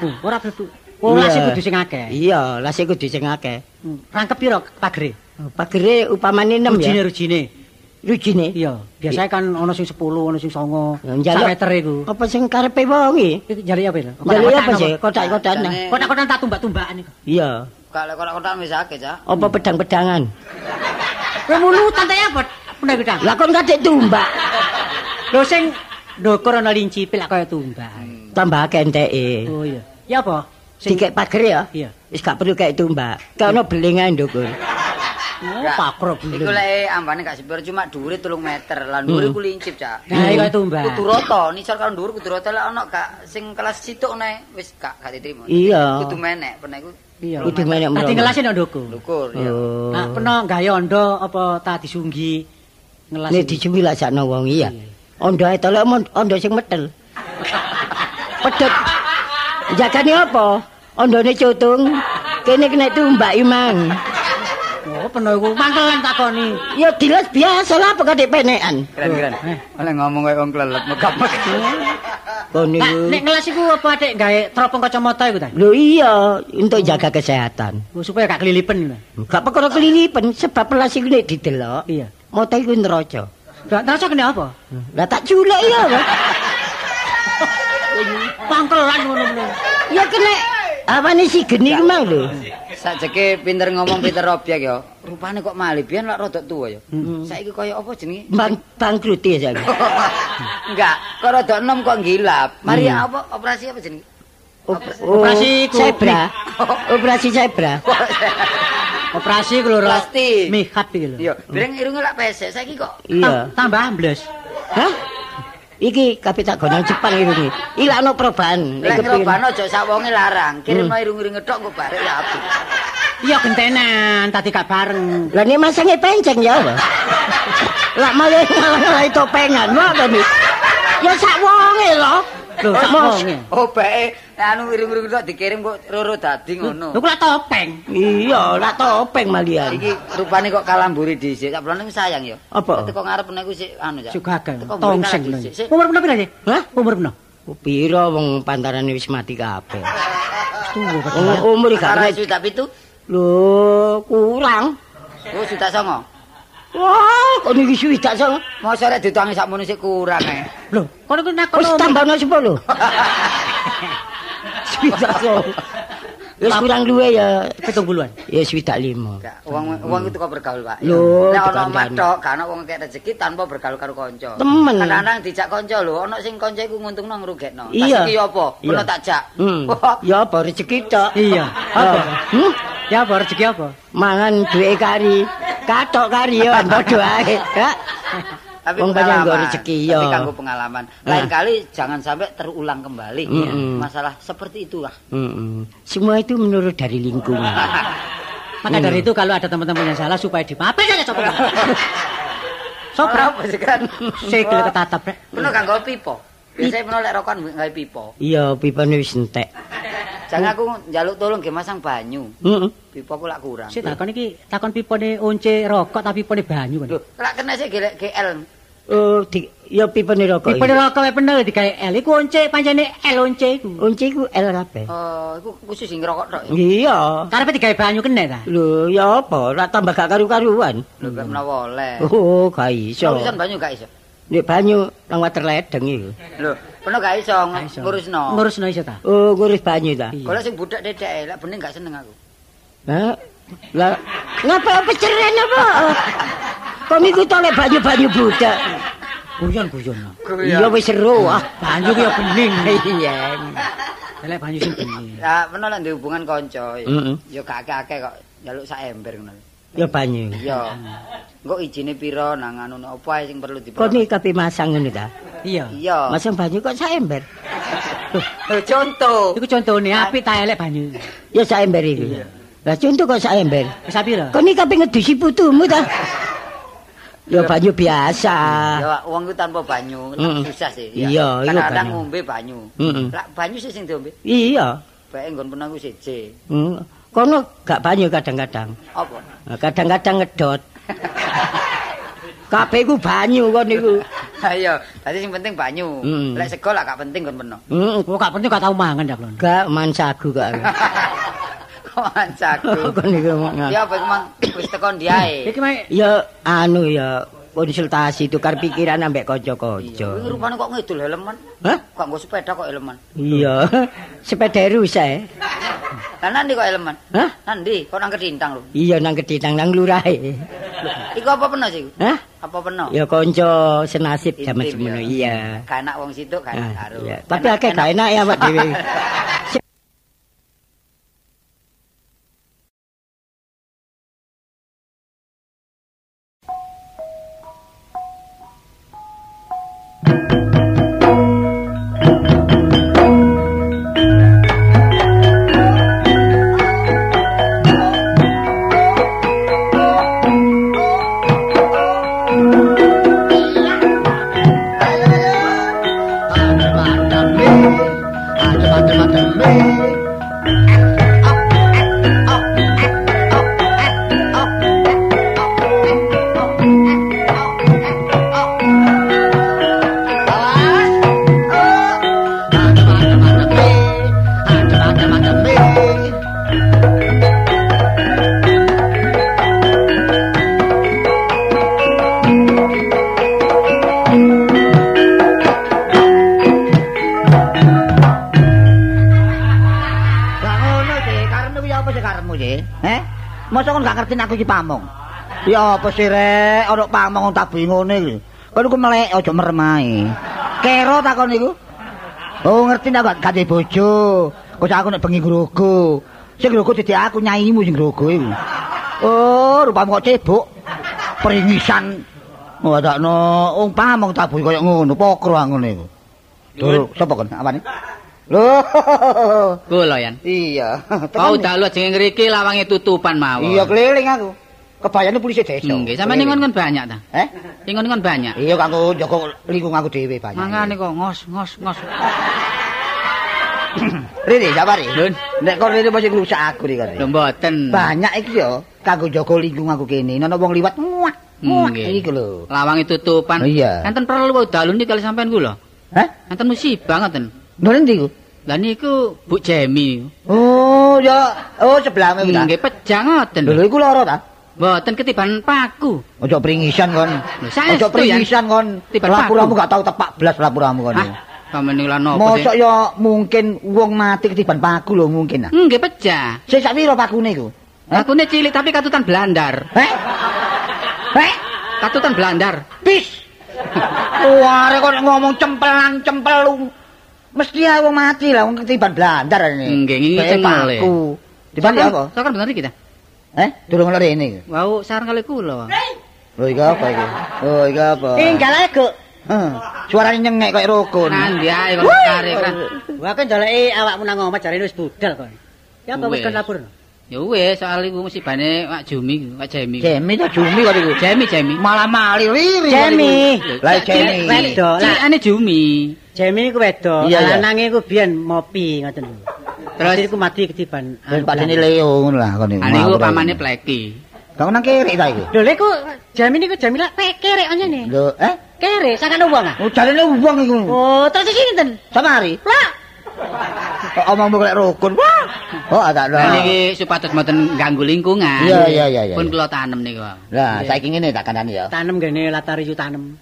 Uh, ora blebu. Oh, Iya. las kudu sing akeh. Iya, lase kudu sing akeh. Hmm, Rangkep piro pagere? Pagere upamane 6 Rujine ya. rujine. Rujine. Iya, biasanya kan ono sing 10, ono sing 9. Ya, Sak meter iku. Apa sing karepe wong iki? Jare apa lho? Jaluk apa sih? Kotak-kotak Kotak-kotak tak tumbak-tumbakan iku. Iya. Kalau kotak-kotak wis akeh, Cak. Apa pedang-pedangan? Kowe mulutan ta ya, Bot? Pundha kita. Lah kon kadek tumbak. Lho sing ndukur ana linci pilak kaya tumbak. Tambah akeh enteke. Oh iya. Ya apa? Sing Dikek pager ya? Iya. Wis gak perlu kayak tumbak. Kayak ono beling ae ndukur. Oh, pakro Iku belum. lek ambane gak sepiro cuma dhuwure 3 meter. Lah dhuwure Hmm. ku lincip, Cak. Nah, kaya tumbak. Kudu rata, nisor karo dhuwur kudu rata lek ana gak sing kelas situk nae wis gak gak diterima. Iya. Kudu menek, pernah iku Iya. Kudu menek Tadi mrono. ngelasi nang ndukur. ndukur ya. Oh. Nah, pernah gawe ondo apa ta disunggi ngelas. Nek lah sakno wong iya. Iya. Ondo ae tolek mon- ondo sing metel. Pedhet. Jagane apa? Ondone cutung. Kene kena tumbak imang. Oh, pernah iku mangkelan takoni. Ya dilas biasa lah apa kadek penekan. Keren keren. Oleh ngomong kayak wong klelet megap-megap. Kon Nah, niku. nek ngelas iku apa adek gawe teropong kacamata iku ta? Lho iya, untuk jaga kesehatan. Oh, supaya gak kelilipen. Gak perkara kelilipan sebab pelas iku nek didelok. Iya. Mote iku neraca. Lah terus kene apa? Lah tak culek ya. Pangkelan ngono-ngono. Ya kena awane si geni ku mang lho. Sajeke pinter ngomong pinter objek ya. Rupane kok malih biyen lak rada tuwa ya. Saiki kaya apa jenenge? Bang bangkrut ya saiki. Enggak, kok rada enom kok gilap. Mari apa operasi apa jenenge? Operasi zebra. Operasi zebra. Operasi ku lho. Plastik. Mikat iki lho. Iya, bireng irunge lak pesek saiki kok. Iya. Tambah ambles. Hah? Iki kabeh tak gonang Jepang iki. Ilakno perubahan. Lek Nek kepengin- ngrobano aja sak wonge larang. Kirimno irung-irung tok kok barek ya apik. Iya gentenan tadi gak bareng. Lah nek masange penceng ya apa? Lah malah ngalah topengan wae to Ya sak wonge lho. Lho sak Mos- wonge. Oh, bae anu irung-irung tok dikirim kok roro dadi ngono. Lho kok lak topeng. Iya, lah topeng malian. Iki rupane kok kalamburi dhisik. Sak pelane sayang ya. Apa? Teko ngarep niku sik anu ya. Tongseng lho. dhisik. Sik. Umur pira pira sih? Hah? Umur pira? Piro wong pantarane wis mati kabeh. Tuwa Oh, umur gak kena. sudah pitu. Lho, kurang. Oh, sudah songo. Wah, kok niki suwi tak sing. Mosok rek ditangi sakmono sik kurang ae. Lho, kono ku nakon Wis tambahno 10. Suwi tak sing. Wis kurang luwe ya. pitung puluhan. Ya suwi limo. Gak, wong wong itu kok bergaul, Pak. Lho, Nek ana dikandani. omah tok, gak ana wong kek rezeki tanpa bergaul karo kanca. Temen. Kadang-kadang dijak kanca lho, ana sing kanca iku nguntungno ngrugekno. Tas Iya. iki apa? Ono tak jak. Hmm. Ya apa rezeki tok. Iya. Apa? Hmm? Ya apa rezeki apa? Mangan duwe kari. Katok kari ya padha ae. Tapi Wong banyak pengalaman. nggo rezeki, Tapi iya. kanggo pengalaman. Lain kali jangan sampai terulang kembali masalah seperti itulah. Semua itu menurut dari lingkungan. Maka dari itu kalau ada teman-teman yang salah supaya dimaafin saja coba. Sopra. apa sih kan? Saya kira ketatap. Penuh kanggo pipo. Biasanya penuh lek rokokan nggawe pipo. Iya, pipane wis entek. Jangan aku njaluk tolong ge masang banyu. Heeh. Pipo aku lak kurang. Saya takon iki takon pipone once rokok tapi pipone banyu kan. Lho, lak kena sik gelek GL. Oh, di, ya pipane rokok. Pipone rokok wae bener digawe L iku once pancene L once iku. Unci ku L kabeh. Oh, iku khusus sing ngerokok tok. Iya. Karepe digawe banyu kene ta. Lho, ya apa? Lah tambah gak karu-karuan. Lho, gak menawa oleh. Oh, gak iso. Urusan banyu gak iso. Nek banyu nang water ledeng iku. Lho, penuh gak iso ngurusno. Ngurusno iso ta. Oh, ngurus banyu ta. Iya. Kalau sing budak dedek, lek bening gak seneng aku. Hah? Lah, ngapa apa ceren apa? Kok niku to lek banyu-banyu budak. Guyon-guyon. Iya wis seru ah. Banyu ki ya bening. Iya. Lek banyu sing bening. Ya, penuh lek duwe hubungan kanca. Ya gak akeh kok njaluk sak ember ngono. Ya banyu. Ya. Engko ijine pira nang anu apa ae sing perlu Kok diperlu. nih kabeh masang ngono ta? Iya. Iya. Masang banyu kok sak ember. Lho, contoh. Iku contone apik ta elek banyu. Ya sak ember iku. Lah contoh kok sak ember. Wis pira? Kok nih kabeh ngedusi putumu ta? Ya banyu biasa. Ya, wong ku tanpa banyu, susah sih. Iya, iya, banyu. ngombe banyu. Lah banyu sih sing diombe. Iya. Bae nggon pernah ku siji. Hmm. Kono gak banyu kadang-kadang. Apa? Kadang-kadang ngedot. Kabeh ku banyu kok niku. Ayo, tadi sing penting banyu. Mm. Lek sego lah gak penting kon peno. Hmm. Kok gak penting gak tau mangan dak lho. Gak man sagu kok. aku. Kok ancaku. Kok niku mang- Ya apa iku mang wis tekan diae. Iki mah Ya anu ya konsultasi tukar pikiran ambek kanca-kanca. Rupane kok ngidul helman. Hah? Kok nggo sepeda kok helman. Iya. Sepeda rusak. eh. Lah nandi kok helman? Hah? Nandi kok nang kedintang lho. Iya nang ketitang nang lurahe. Iku apa peno sih? Hah? Apa peno? Ya kanca senasib jaman semono. ya. Iya. Gak enak wong situ gak enak Ah, karo. Tapi akeh gak enak ya Pak dhewe. iki? Heh? Masa kon gak ngerti aku iki pamong? Ya apa sih rek, ana pamong tak bingone iki. Kon iku melek aja meremai. Kero takon iku. Oh ngerti ndak gak gak bojo. Kok aku nek bengi grogo. Sing grogo dadi aku nyaimu sing grogo iku. Oh, rupamu kok cebok. Peringisan. Wadakno wong pamong tabuh kaya ngono, pokro ngono iku. Lho, sapa kon? Apane? Lho. Kula yan. Iya. Kau dalu jeneng ngriki lawange tutupan mawon. Iya keliling aku. Kebayane polisi desa. Nggih, sampeyan ningon kan banyak ta? Eh? Ningon kan banyak. Iya kanggo njaga lingkungan aku dhewe banyak. Mangane kok ngos ngos ngos. Rene, sabari. Lun. Nek kok rene masih ngrusak aku iki kok. Lho mboten. Banyak iki ya kanggo njaga lingkungan aku kene. Ana wong liwat muak. Muak Nggih. iki lho. Lawange tutupan. Iya. Enten perlu dalu niki kali sampean kula. Hah? Enten musibah ngoten. Lho ndi ku? Lah niku Bu Jemi. Oh, ya. Oh, sebelahmu ku ta. Nggih pejang ngoten. Lho iku lara ta? Mboten ketiban paku. Ojo pringisan kon. Ojo pringisan kon. Lapuramu gak tau tepak blas lapuramu kon. Sampeyan niku lan napa Mosok ya mungkin wong mati ketiban paku lho mungkin ah. Nggih pejah. Sik sak piro pakune iku? Hah? Akune cilik tapi katutan blandar. Heh? Heh? Katutan blandar. Bis. Wah, kok ngomong cempelan cempelung. Mesti ae wong mati lah wong ketiban blandar ini. Nggih, ngingi Bae cengele. paku. Tiban ya apa? Sakan bener iki ta? Eh, durung ngono rene. Wau saran kali kula. Lho iki apa iki? Oh, iki apa? Tinggal ae, Guk. Heh, suarane nyengek kaya rukun. Nandi ae kok tarik kan. Wah kan njaleki awakmu nang omah jarene wis budal kon. Ya apa wis kon lapor? Ya wis soal iku musibane Pak Jumi, Pak Jemi. Jemi ta Jumi kok iku. Jemi Jemi. Malah mali riri. Jemi. Lah Jemi. Wedok. Lah Cilikane Jumi. Jemi wedok, Iya, iya. lanange iku biyen mopi ngoten lho. Terus iku mati ketiban. Wis padene Leo ngono lah kon iku. ane iku Ngawur ae. pamane Pleki. Kau nang kere ta iku? Lho lek iku Jemi niku Jemi lak kerek anjene. Lho, eh? Kerek sakane wong ah. Oh, jarene wong iku. Oh, terus iki sinten? Samari. Lah, Kok omongmu kok rukun. Wah. Oh, ada Ane lah. iki supados mboten ganggu lingkungan. Iya, iya, iya, iya. Pun kula tanem niku. Lah, saiki ngene tak kandhani ya. tanem gene latar ijo tanem.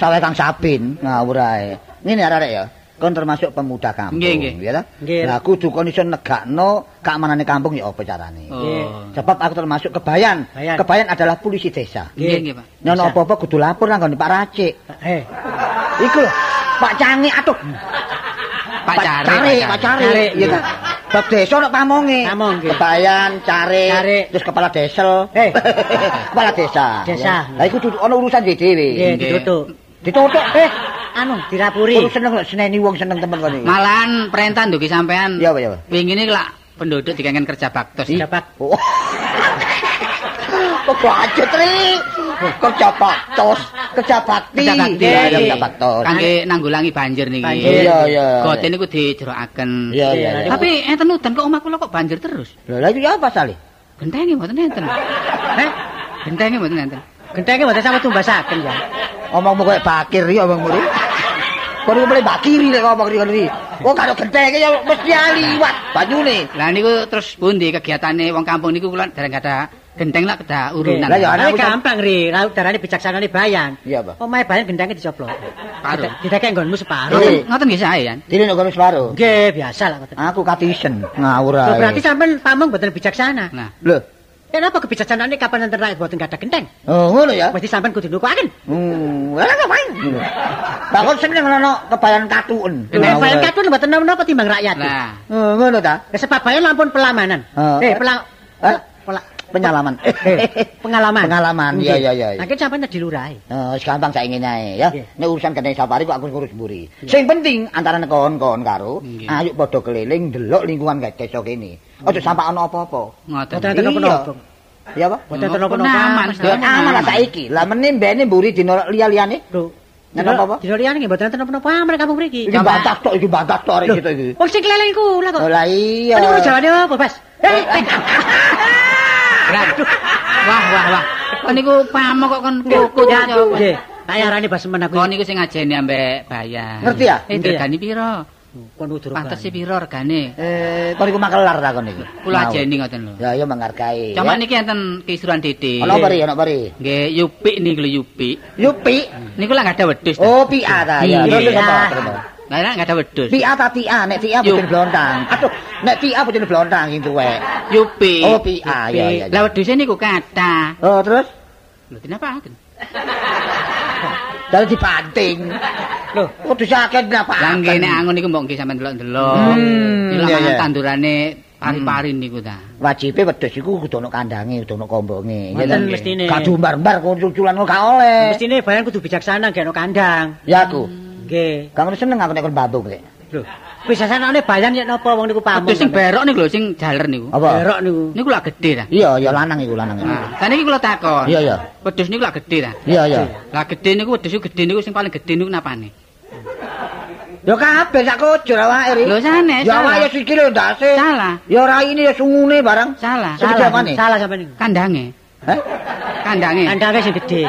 Sawe Kang Sapin ngawur ae. Ngene arek ya. Kon termasuk pemuda kampung, Nggih, nggih. ya ta? Lah kudu kon iso negakno keamanane kampung ya apa carane. Oh. Sebab aku termasuk kebayan. Bayan. Kebayan adalah polisi desa. Nggih, nggih, Pak. Nono Bisa. apa-apa kudu lapor nang Pak Racik. Eh, Iku lho, Pak Cangi atuh. Pak Cari, Pak Cari. Iya kan? Bab desa nek pamonge. Pamong, nggih. Kebayan, cari, terus kepala desa. Eh. kepala desa. Desa. Lah iku kudu ana urusan dhewe. nggih Nggih. ditutuk. Ditutuk eh Anu, dirapuri. Terus seneng seneni wong seneng temen kene. Malahan perintah ndugi sampean. Iya, iya. Wingi lak penduduk dikangen kerja baktos. Dapat Oh. Kok budget ri? Kerja baktos, kerja bakti. Kerja bakti. Kerja baktos. Kangge nanggulangi banjir niki. Iya, iya. Gote niku dijerokaken. Iya, iya. Tapi enten udan kok omah kula kok banjir terus. Lho, lha iki apa sale? Gentenge mboten enten. Eh, Gentenge mboten enten. gentenge mboten sampe tumbasaken ya. Omongmu koyo bakir iki omongmu ri. Kon mulai bakiri lek ngomong ri ri. Oh, karo gentenge ya mesti liwat banyune. Lah niku terus pundi kegiatane wong kampung niku kula dereng kada genteng lah kada urunan. Lah, ya, Ana gampang ri, laut darane bijaksana ni bayan. Iya, Pak. Omahe bayan gendangnya dicoplok. Paruh. Didekek nggonmu separuh. Eh. Ngoten nggih sae yan. Dene kono separo. Nggih, biasa lah ngoten. Aku katisen ngawur ae. berarti sampean pamong mboten bijaksana. Nah, Lho, Kenapa kebijaksanaan ini kapan enten rakyat mboten gadah gendeng? oh ngono ya. Mesti sampean kudu nukuaken. Hmm, lah ngapain? Lah kok seneng ngono kebayan katuen. Nek bayan katun mboten napa timbang rakyat. nah. Oh, ngono ta? Sebab bayan lampun pelamanan. Eh. Eh, pelang Eh? Penyalaman. eh, pengalaman. Pengalaman, iya, iya, iya. Nah, kan sampean di lurahe. Oh, wis gampang saya ingin ae ya. Nek urusan kene safari kok aku ngurus mburi. Sing penting antara kon-kon karo ayo padha keliling delok lingkungan desa kene. Aja sampai ana apa-apa. Ngoten. Iya. Pak? Enten Napa napa-napa. aman, aman lah saiki. Lah meneh mbene mburi dina liya-liyane. Lho, Nek apa-apa? Di loriane nggih mboten enten napa-napa aman kampung mriki. Iki bantah tok, iki bantah tok arek iki. Wong sing keleleng kula kok. Oh, lah iya. Aduh, jawane apa, Bas? Wah, wah, wah. Kon niku pamok kok kon kuku ya. nggih. Tak yarani Basmen aku. Kon niku sing ngajeni ambek bayar. Ngerti ya? Eh, regane piro? Kon udur. Pantes piro regane? Eh, kon iku makelar ta kon iku. Kula ajeni ngoten lho. Ya, ya menghargai. Cuma niki enten kisuran Dede. Ono bari, ono bari. Nggih, Yupi niku lho Yupi. Yupi. Niku lah enggak ada wedhus. Oh, PA ta ya. Iya. Terus apa? Lah nek enggak ada wedhus. Tia ta tia, nek tia Yo. bojone blontang. Aduh, nek tia bojone blontang sing tuwek. Yupi. Oh, pi. Ah, iya, iya. Lah wedhuse niku kathah. Oh, terus Lho kenapa? dari dibanting. Loh, kudu sakit napa? Lah nggih nek angon niku mbok nggih sampean delok-delok. Hmm, lho mangan iya. tandurane pari-pari niku ta. wajibe wedhus iku kudu ana kandange, kudu ana kombonge. Ya kan? mestine. Gak dumbar-mbar kunculan kok gak oleh. Mestine bayan kudu bijaksana gak ono kandang. Ya aku. Nggih. Gak ngono seneng aku nek kon babung rek. Lho, bijaksanane bayan yen napa wong niku. Wedhus sing berok niku lho sing jaler niku. Berok niku. Niku lak gedhe ta. Iya, ya lanang iku lanang. Nah, kan iki kula takon. Iya, iya. Wedhus niku lak gedhe ta. Iya, iya. Lah gedhe niku wedhus gedhe niku sing paling gedhe niku napane? Ya kabeh sak kujur awake ri. Lho sanes. Ya salah. awake ya sikile ndase. Salah. Ya raine ya sungune barang. Salah. Salah, salah sampean niku. Kandange. Heh? Kandange. Kandange sing gedhe.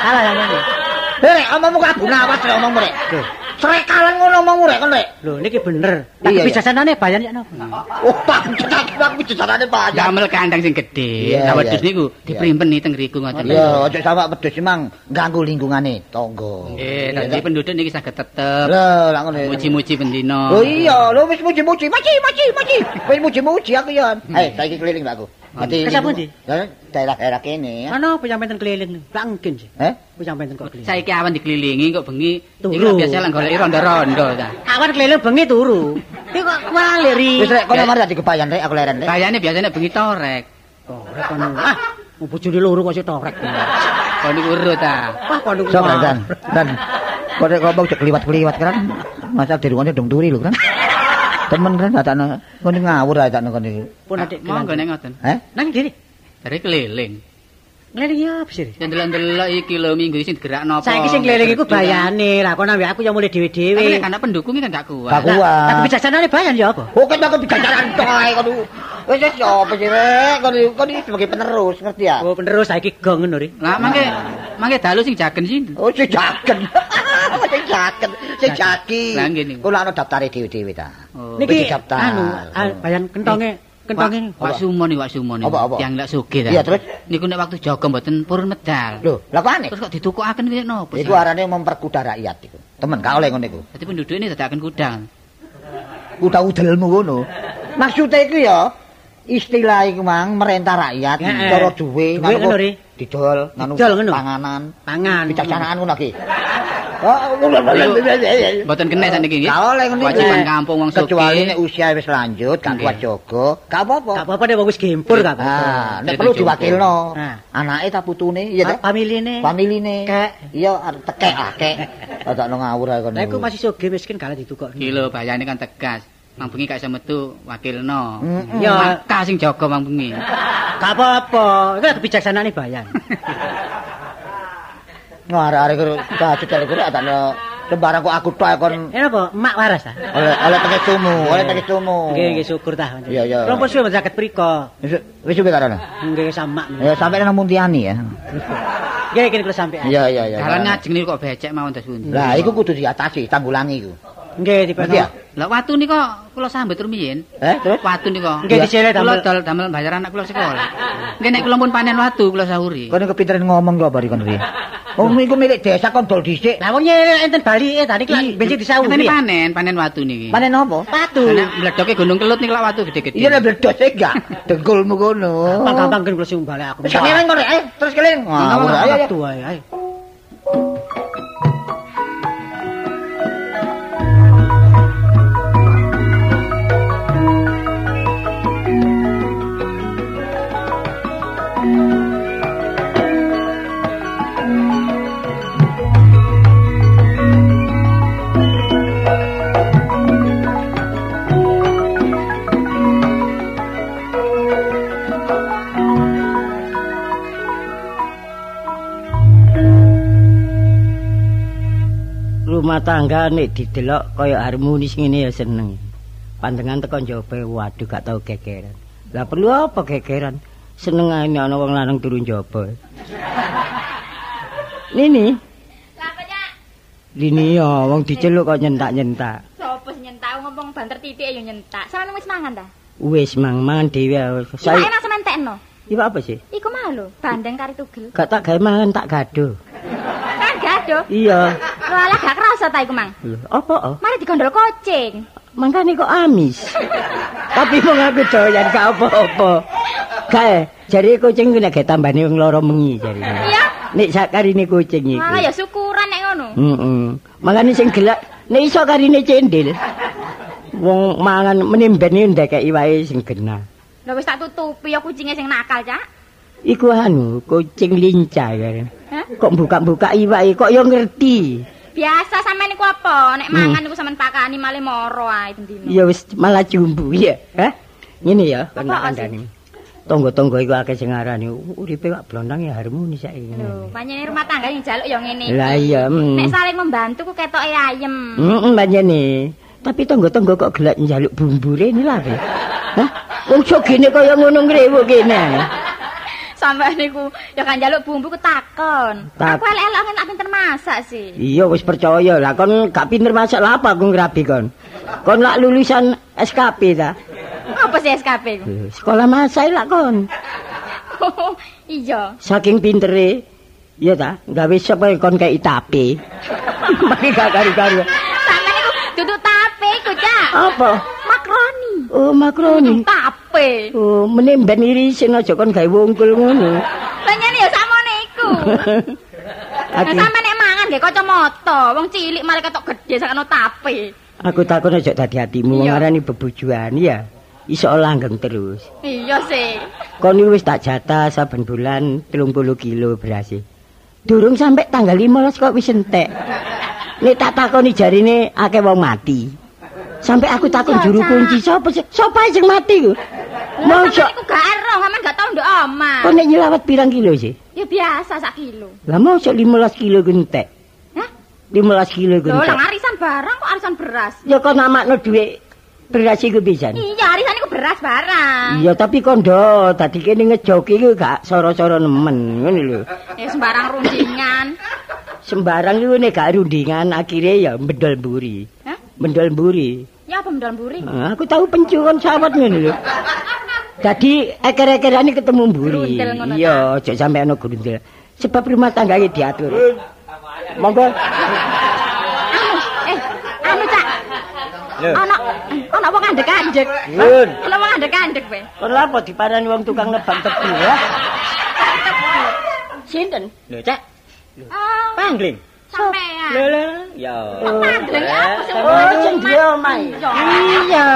Salah sampean. Eh, Rek, omongmu kabun awas rek omongmu rek. Loh. Srekalan ngono omongmu rek kon rek. Lho niki bener. Iya, Tapi iya. bijaksanane bayan yen napa? Oh, cetak aku bicarane banyak. Damel kandang sing gedhe. Iya, Lah wedhus iya. niku diprimpeni teng ngriku ngoten. Ya, aja sama wedhus emang ganggu lingkungane tangga. Eh, dadi penduduk niki saged tetep Lah, lak ngono. muji-muji bendina. Oh iya, lho wis muji-muji, muji, muji, muji. Wis muji-muji aku ya. Eh, saiki keliling Pak aku. Ati Ke sapundi? Ya, daerah-daerah kene ya. Ana apa sampean ten keliling niku? Lak mungkin sih. Eh? Apa ten kok keliling? Saiki awan dikelilingi kok bengi Turu. lho biasa lah goleki rondo-rondo ta. Awan keliling bengi turu. Iki kok wale ri. Wis rek kono mari dadi kebayan rek aku leren rek. Kayane biasanya bengi torek. Oh, rek kono. Ah, mau bojone loro kok sik torek. Kok niku urut ta. Wah, kono. Sok dan dan kok nek ngomong cek kliwat-kliwat kan. Masa dirungone dong turi lho kan. Temen kan datane ngono ngawur ae tak ngono iku. Pun adik Monggo nek ngoten. Eh? Nang diri. Dari keliling. Ya apa sih? Sing delok-delok iki lho minggu iki sing digerakno apa. Saiki sing keliling iku bayane. Lah kono ambek aku ya mulai Tapi dhewe-dhewe. nek anak pendukung kan gak kuat. Gak kuat. Tapi bijaksanane bayan ya apa? Oh, kan aku bijajaran tok ae kono. Wis wis ya apa sih rek? Kono iki sebagai penerus, ngerti ya? Oh, penerus saiki gong ngono ri. Lah mangke mangke dalu sing jagen sih. Oh, sing jagen. Sing jagen, sing jagi. Lah, niku. Kula ana daftare dhewe-dhewe ta. Oh. Niki daftar. anu ah, bayan kentonge kentonge. Wak sumo nih, wak sumo apa? Yang lak sugih ta. Iya, terus? Niku nek waktu jaga mboten purun medal. Lho, lha kok aneh? Terus kok ditukukaken kaya napa? Iku arane memperkuda rakyat iku. Temen gak oleh ngono iku. Dadi penduduk ini dadakan kudang. Kuda udelmu ngono. Maksudnya iku ya istilah iku mang merentah rakyat cara duwe ngono, didol nganu Didol ngono. panganan Pangan. bijaksanaan ngono iki. Oh. Mboten kena sakniki nggih. Gak oleh ngono iku. Kewajiban kampung wong sugih. Kecuali nek usia wis lanjut, gak Nggih. kuat jaga, gak apa-apa. Gak apa-apa nek wong wis gempur gak apa-apa. Ah, nek perlu diwakilno. Anake ta putune, iya ta? Ah, Familine. Familine. Kek. Iya, tekek ah, kek. Ada no ngawur ae kono. Lah iku masih sugih miskin kalah ditukok. Iki lho bayane kan tegas. Mang bengi gak iso metu wakilno. Ya. Maka sing jaga mang bengi. Gak apa-apa. Iku kebijaksanane bayan. Ngarare karo bacot karo karo ada no kok aku tok kon Eh apa? Emak waras ta? oleh oleh pakai sumu, oleh pakai sumu. Nggih, nggih syukur ta. Iya, iya. Rompos suwe saged priko. Wis wis suwe karono. Nggih sama. Ya sampai nang Muntiani ya. Nggih kene kula sampean. Iya iya iya. Dalan ngajeng niku kok becek mawon das pundi. Lah iku kudu diatasi, tanggulangi iku. Nggih dipeno. Lah watu nika kula sambet rumiyin. Eh, terus? Watu nika. Nggih, disele Kula damel. dol damel bayar anak kula sekolah. Nggih nek kula pun panen watu kula sahuri. Kon kepinteran ngomong lho bari kon ri. Oh, iku milik desa kon dol dhisik. Lah wong nyelek enten bali eh tadi kelak bensin disawu. Ini panen, panen watu niki. Panen apa? Patu. Nek mledoke gunung kelut niku lak watu gede-gede. Iya nek bledos e enggak. Dengkulmu kono. Gampang-gampang kula sing balik aku. Keliling kon rek, ayo terus keliling. Ngawur ayo ayo. Rumah tangga nek didelok kaya harmonis ngene ya seneng. Pandangan teko njaba waduh gak tau gegeran. Lah perlu apa gegeran? Seneng ae ana wong lanang turun njaba. Nini, Cak? lini ya wong diceluk kok nyentak-nyentak. Sopo nyentak ngomong banter titik ayo nyentak. Sampeyan wis mangan ta? Wis mang mangan dhewe. Saya enak sampean tekno. Iku apa sih? Iku mau lho, bandeng kari tugel. Gak tak gawe mangan tak gaduh. Waduh. Iya. Lho alah gak kerasa ta iku, Mang. Lho, apa? oh? Mari digondol kucing. Mangkane kok amis. Tapi mong aku doyan gak apa-apa. Kae, jare kucing ku nek tambane wong loro mengi jare. Iya. Nek sakarine kucing iku. Malah ya syukuran nek ngono. Heeh. Mangane sing gelak nek iso karine cendil. Wong mangan menimben ndekeki wae sing genah. Lah wis tak tutupi ya kucinge sing nakal, Cak. Iku anu, kucing lincah. Hah? Kok buka-buka iwake kok yo ngerti. Biasa sampean iku apa? Nek Hmm. mangan iku sampean pakani male moro ae dendino. Ya wis malah jumbu ya. Hah? Ngene ya, kan Apa kandhane. Tonggo-tonggo iku akeh sing ngarani uripe kok blondang ya harmonis saiki. Lho, pancene rumah tangga yang jaluk ya ngene. Lah iya. Nek mm. saling membantu ku ketoke ayem. Heeh, pancene. Tapi tonggo-tonggo kok gelek njaluk bumbu rene lah. Be. Hah? Wong sogene kaya ngono ngrewuk kene. Sampeyan niku ya kan jaluk bumbu ku takon. Tak- Aku elek-elek ngene pinter masak sih. Iya wis percaya lah kon gak pinter masak lah apa aku ngrabi kon. Kon lak lulusan SKP ta. Apa sih SKP ku? Eh, Sekolah masak lah kon. iya. Saking pintere Iya ta, gawe sapa kon kei tape. Mari gak karo-karo. Sampeyan niku duduk tape ku, Cak. Apa? Makroni. Oh, makroni. Tape. Oh, menimben irisin aja kon gawe wungkul ngono. Pancene ya sakmene iku. Aku, sampeyan nek mangan nggih kacamata, wong cilik malah ketok gedhe sakno tape. aku takon aja dadi atimu wong Iya. arani bebujuan ya. Iso langgeng terus. Iya sih. Kon iki wis tak jatah saben bulan 30 kilo beras. Durung sampai tanggal 15 kok wis entek. Nek tak takoni jarine akeh wong mati. Sampai aku Iya, juru kunci sapa sih? Sapa sing mati ku? Mosok sampeyan iku gak ero, sampeyan gak tau nduk omah. kon nek nyelawat pirang kilo sih? Ya biasa sak kilo. Lah mosok 15 kilo ku entek. Hah? 15 kilo ku Lho, entek. lang arisan barang kok arisan beras. Ya kon namakno dhuwit beras iku pisan. Iya, arisan iku beras barang. Iya tapi kondo tadi kene ngejoki iku gak soro-soro nemen ngono lho. Ya sembarang rundingan. Sembarang iku nek gak rundingan akhirnya ya mendol mburi. Hah? Mendol mburi. Ya apa mendol buri? Nah, aku tahu pencurian sawat ngono lho. Dadi eker-ekerane ketemu mburi. Ngono Iya, aja sampe ana grundel. Sebab rumah tangga iki diatur. Monggo. Eh, anu Cak. Ana ana wong andek-andek. Nun. Ana wong andek-andek kowe. Kon lha apa diparani wong tukang nebang tebu ya? Sinten? Lho, Cak. Oh, Pangling. Sampean. Lho, lho. Ya. Oh, sing dia omahe. Iya.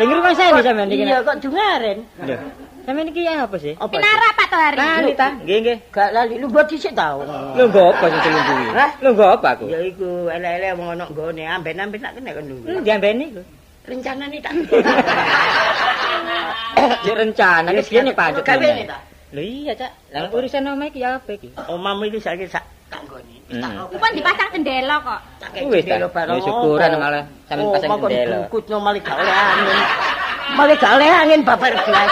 Lha ngrungokne saya nih sampean iki. Iya kok dungaren. Lho. Sampean iki apa sih? Apa? Pinara Pak Tohari. Lali ta? Nggih, nggih. Gak lali lu buat dhisik tau. Lho nggo apa sing kuwi? Hah? Nggo apa aku? Ya iku elek-elek wong ana nggone amben-amben tak kena kan Lho dulu. diambeni lho. Rencanane tak. Yo rencana wis piye nek pancet. Kawene ta. Lho iya, Cak. Lah urusan omah iki ya apa iki? Omahmu iki saiki sak tak. Hmm. Ku pun dipasang jendela kok. Wis ta. Ya syukuran malah sampean pasang jendela. Bungkusno malah gak oleh angin. Malah gak oleh angin babar gelas.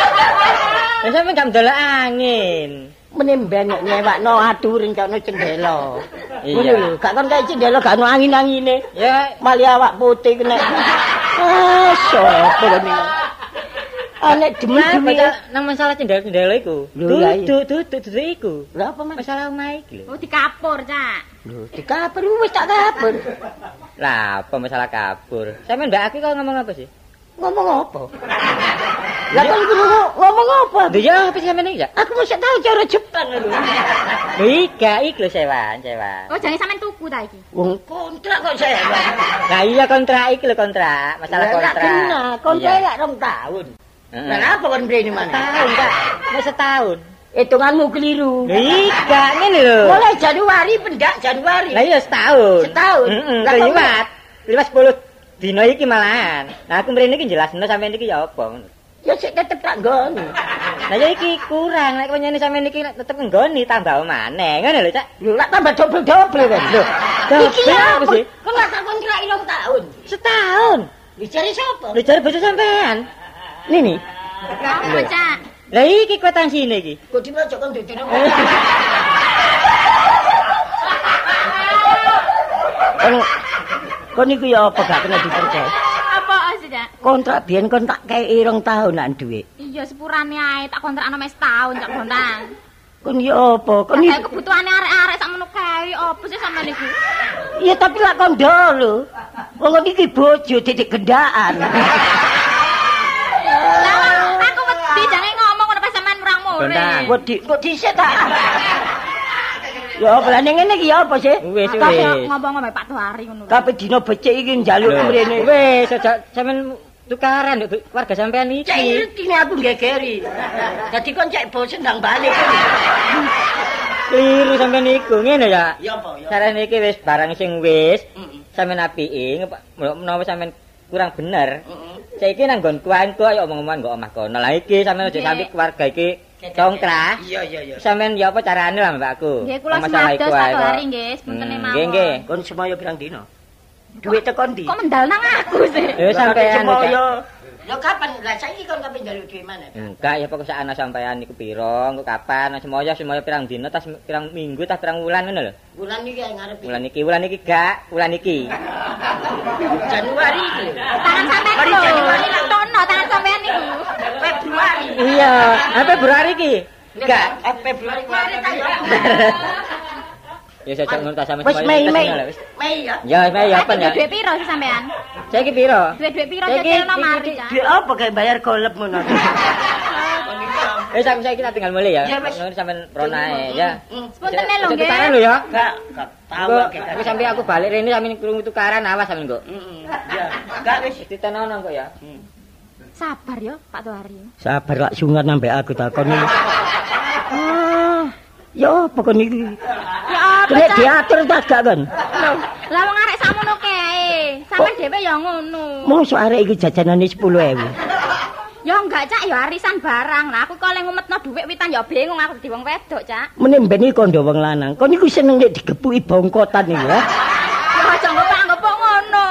Lah sampean gak ndelok angin. Menimben nek nyewakno atur rencana jendela. Iya. Gak kon kae jendela gak ono angin-angine. Ya, Malah awak putih kena. Ah, sopo ngene. Anek demen baca nang masalah cendela-cendela iku. Lho, lah iya. Dudu, dudu, dudu iku. Lha apa Mas? Masalah omah iki lho. Oh dikapur, Cak. Lho, dikapur wis tak kapur. Lah, apa masalah kabur? Sampeyan Mbak Aki kok ngomong apa sih? Ngomong apa? Lah kon krungu ngomong apa? Lho ya apa sampeyan iki, Cak? Aku mesti tahu cara Jepang lho. Lho iki, iki lho sewan, sewan. Oh, jangan sampean tuku ta iki. Wong kontrak kok saya. Lah iya kontrak iki lho kontrak, masalah Lah, kontrak. Tak kena, kontrak lak rong tahun. Heeh. Lah apa kon mrene mana? Tahun, Kak. Wis setahun. Hitunganmu keliru. Lho iki ngene lho. Mulai Januari pendak Januari. Lah iya setahun. Setahun? Lah, kok liwat. Liwat 10 dino iki malahan. Nah aku mrene iki jelasno sampeyan iki ya apa ngono. Ya sik tetep tak nggoni. Lah ya iki kurang nek nyene sampeyan iki tetep nggoni tambah maneh. Ngono lho, Cak. Lho lak tambah dobel-dobel kan. Lho, iki ya apa apa sih? Kon lak tak kontrak rong tahun. Setahun. Dicari sapa? Jare bojo sampean. Nini. Lah apa, Cak? Lah iki kwitansi iki. Kok dimojok kon dudune. Kon kon iku ya apa gak kena dipercaya? Apa sih, Cak? Kontrak biyen kon tak kei rong tahun nak duit. Iya sepurane ae tak kontrakno mes tahun Cak Bontang. Kon ya apa? Kon iki kebutuhane arek-arek sakmono kae apa sih sampean niku? Ya tapi lak kondo lho. Wong iki bojo titik gendaan. Lah aku wedi jange ngomong ngono pas sampean murang Bentar. murid. Wedi kok dhisik ta. Ya apa lah ning ngene iki ya apa sih? Wis Tapi wis. ngomong mbek Pak Tuhari ngono. Kabeh dina becik iki njaluk Lho, mrene. Wis aja sampean tukaran nduk warga sampean Cek iki. iki aku gegeri. Dadi kon cek bosen ndang balik. Kliru sampean iku ngene ya. Ya apa ya? Carane iki wis barang sing wis sampean apiki menawa sampean kurang bener. Heeh. Saiki nang nggon tuanku ayo omong-omongan kok omah kono. Lah iki sampean aja sampe keluarga iki congkrah. Iya iya iya. Sampean ya apa carane lah mbakku? Nggih kula semados ae kok. Tuhari nggih, sepuntene Hmm, mawon. Nggih nggih. Kon semoyo pirang dina? Duit tekan ndi? Kok mendal nang aku sih? Ya sampean semoyo. Ya kapan? Lah saiki kon kapan njaluk duit mana? Enggak ya pokok sakana sampean niku piro, engko kapan, semoyo semoyo pirang dina tas pirang minggu tas pirang wulan ngono lho. Bulan iki ngarep. Wulan iki, wulan iki gak, wulan iki. Januari iki. Tangan sampean lho. Januari lah. Tono tangan sampean niku. Februari. Iya, apa Februari iki? Enggak. Eh, Februari ayo. Ya saya ngono tas sampe Wis Mei Mei. Mei ya. Ya, Mei ya apa ya? Duit piro sih sampean? Saiki piro? Duit-duit piro nyetelno iki- mari. Duit apa kayak bayar golep ngono. Wis aku saiki tak tinggal mulai ya. Ya. Ngono sampean ronae ya. Sepuntene lho nggih. tukaran lho ya. Enggak, enggak tahu aku sampe aku balik rene sampe krungu tukaran awas sampean kok. Heeh. Ya, enggak wis. Ditenono kok ya. Sabar yo Pak Tuhari. Sabar lak sungan sampe aku takoni. Ah, ya apa kon iki? Ya apa Nek diatur tak gak kon? Lah wong arek sakmono kae. Sampeyan dhewe ya ngono. Mosok arek iki jajanane 10.000. Ya enggak Cak, ya arisan barang. Lah aku kok le ngumetno dhuwit witan ya bingung aku dadi wong wedok, Cak. Mene ben iki kondo wong lanang. Kon iku seneng nek digepuki bongkotan iki ya. Ya aja ngopok-ngopok ngono.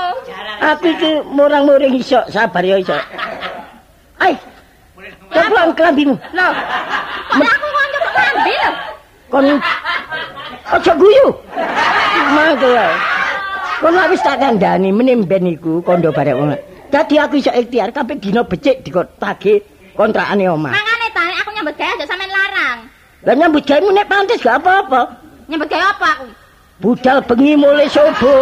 Aku iki murang-muring iso, sabar ya iso. Ai. Coba kelambimu. Lho. Kok aku kok nyoba ngambil lho. Kon aja guyu. Mangko wae. Kon wis tak kandhani meneh iku kondo barek wong. Dadi aku iso ikhtiar kabeh dina becik dikotake kontrakane omah. Mangane ta aku nyambut gawe aja sampean larang. Lah nyambut gawe nek pantes gak apa-apa. Nyambut gawe apa aku? Budal bengi mulai subuh.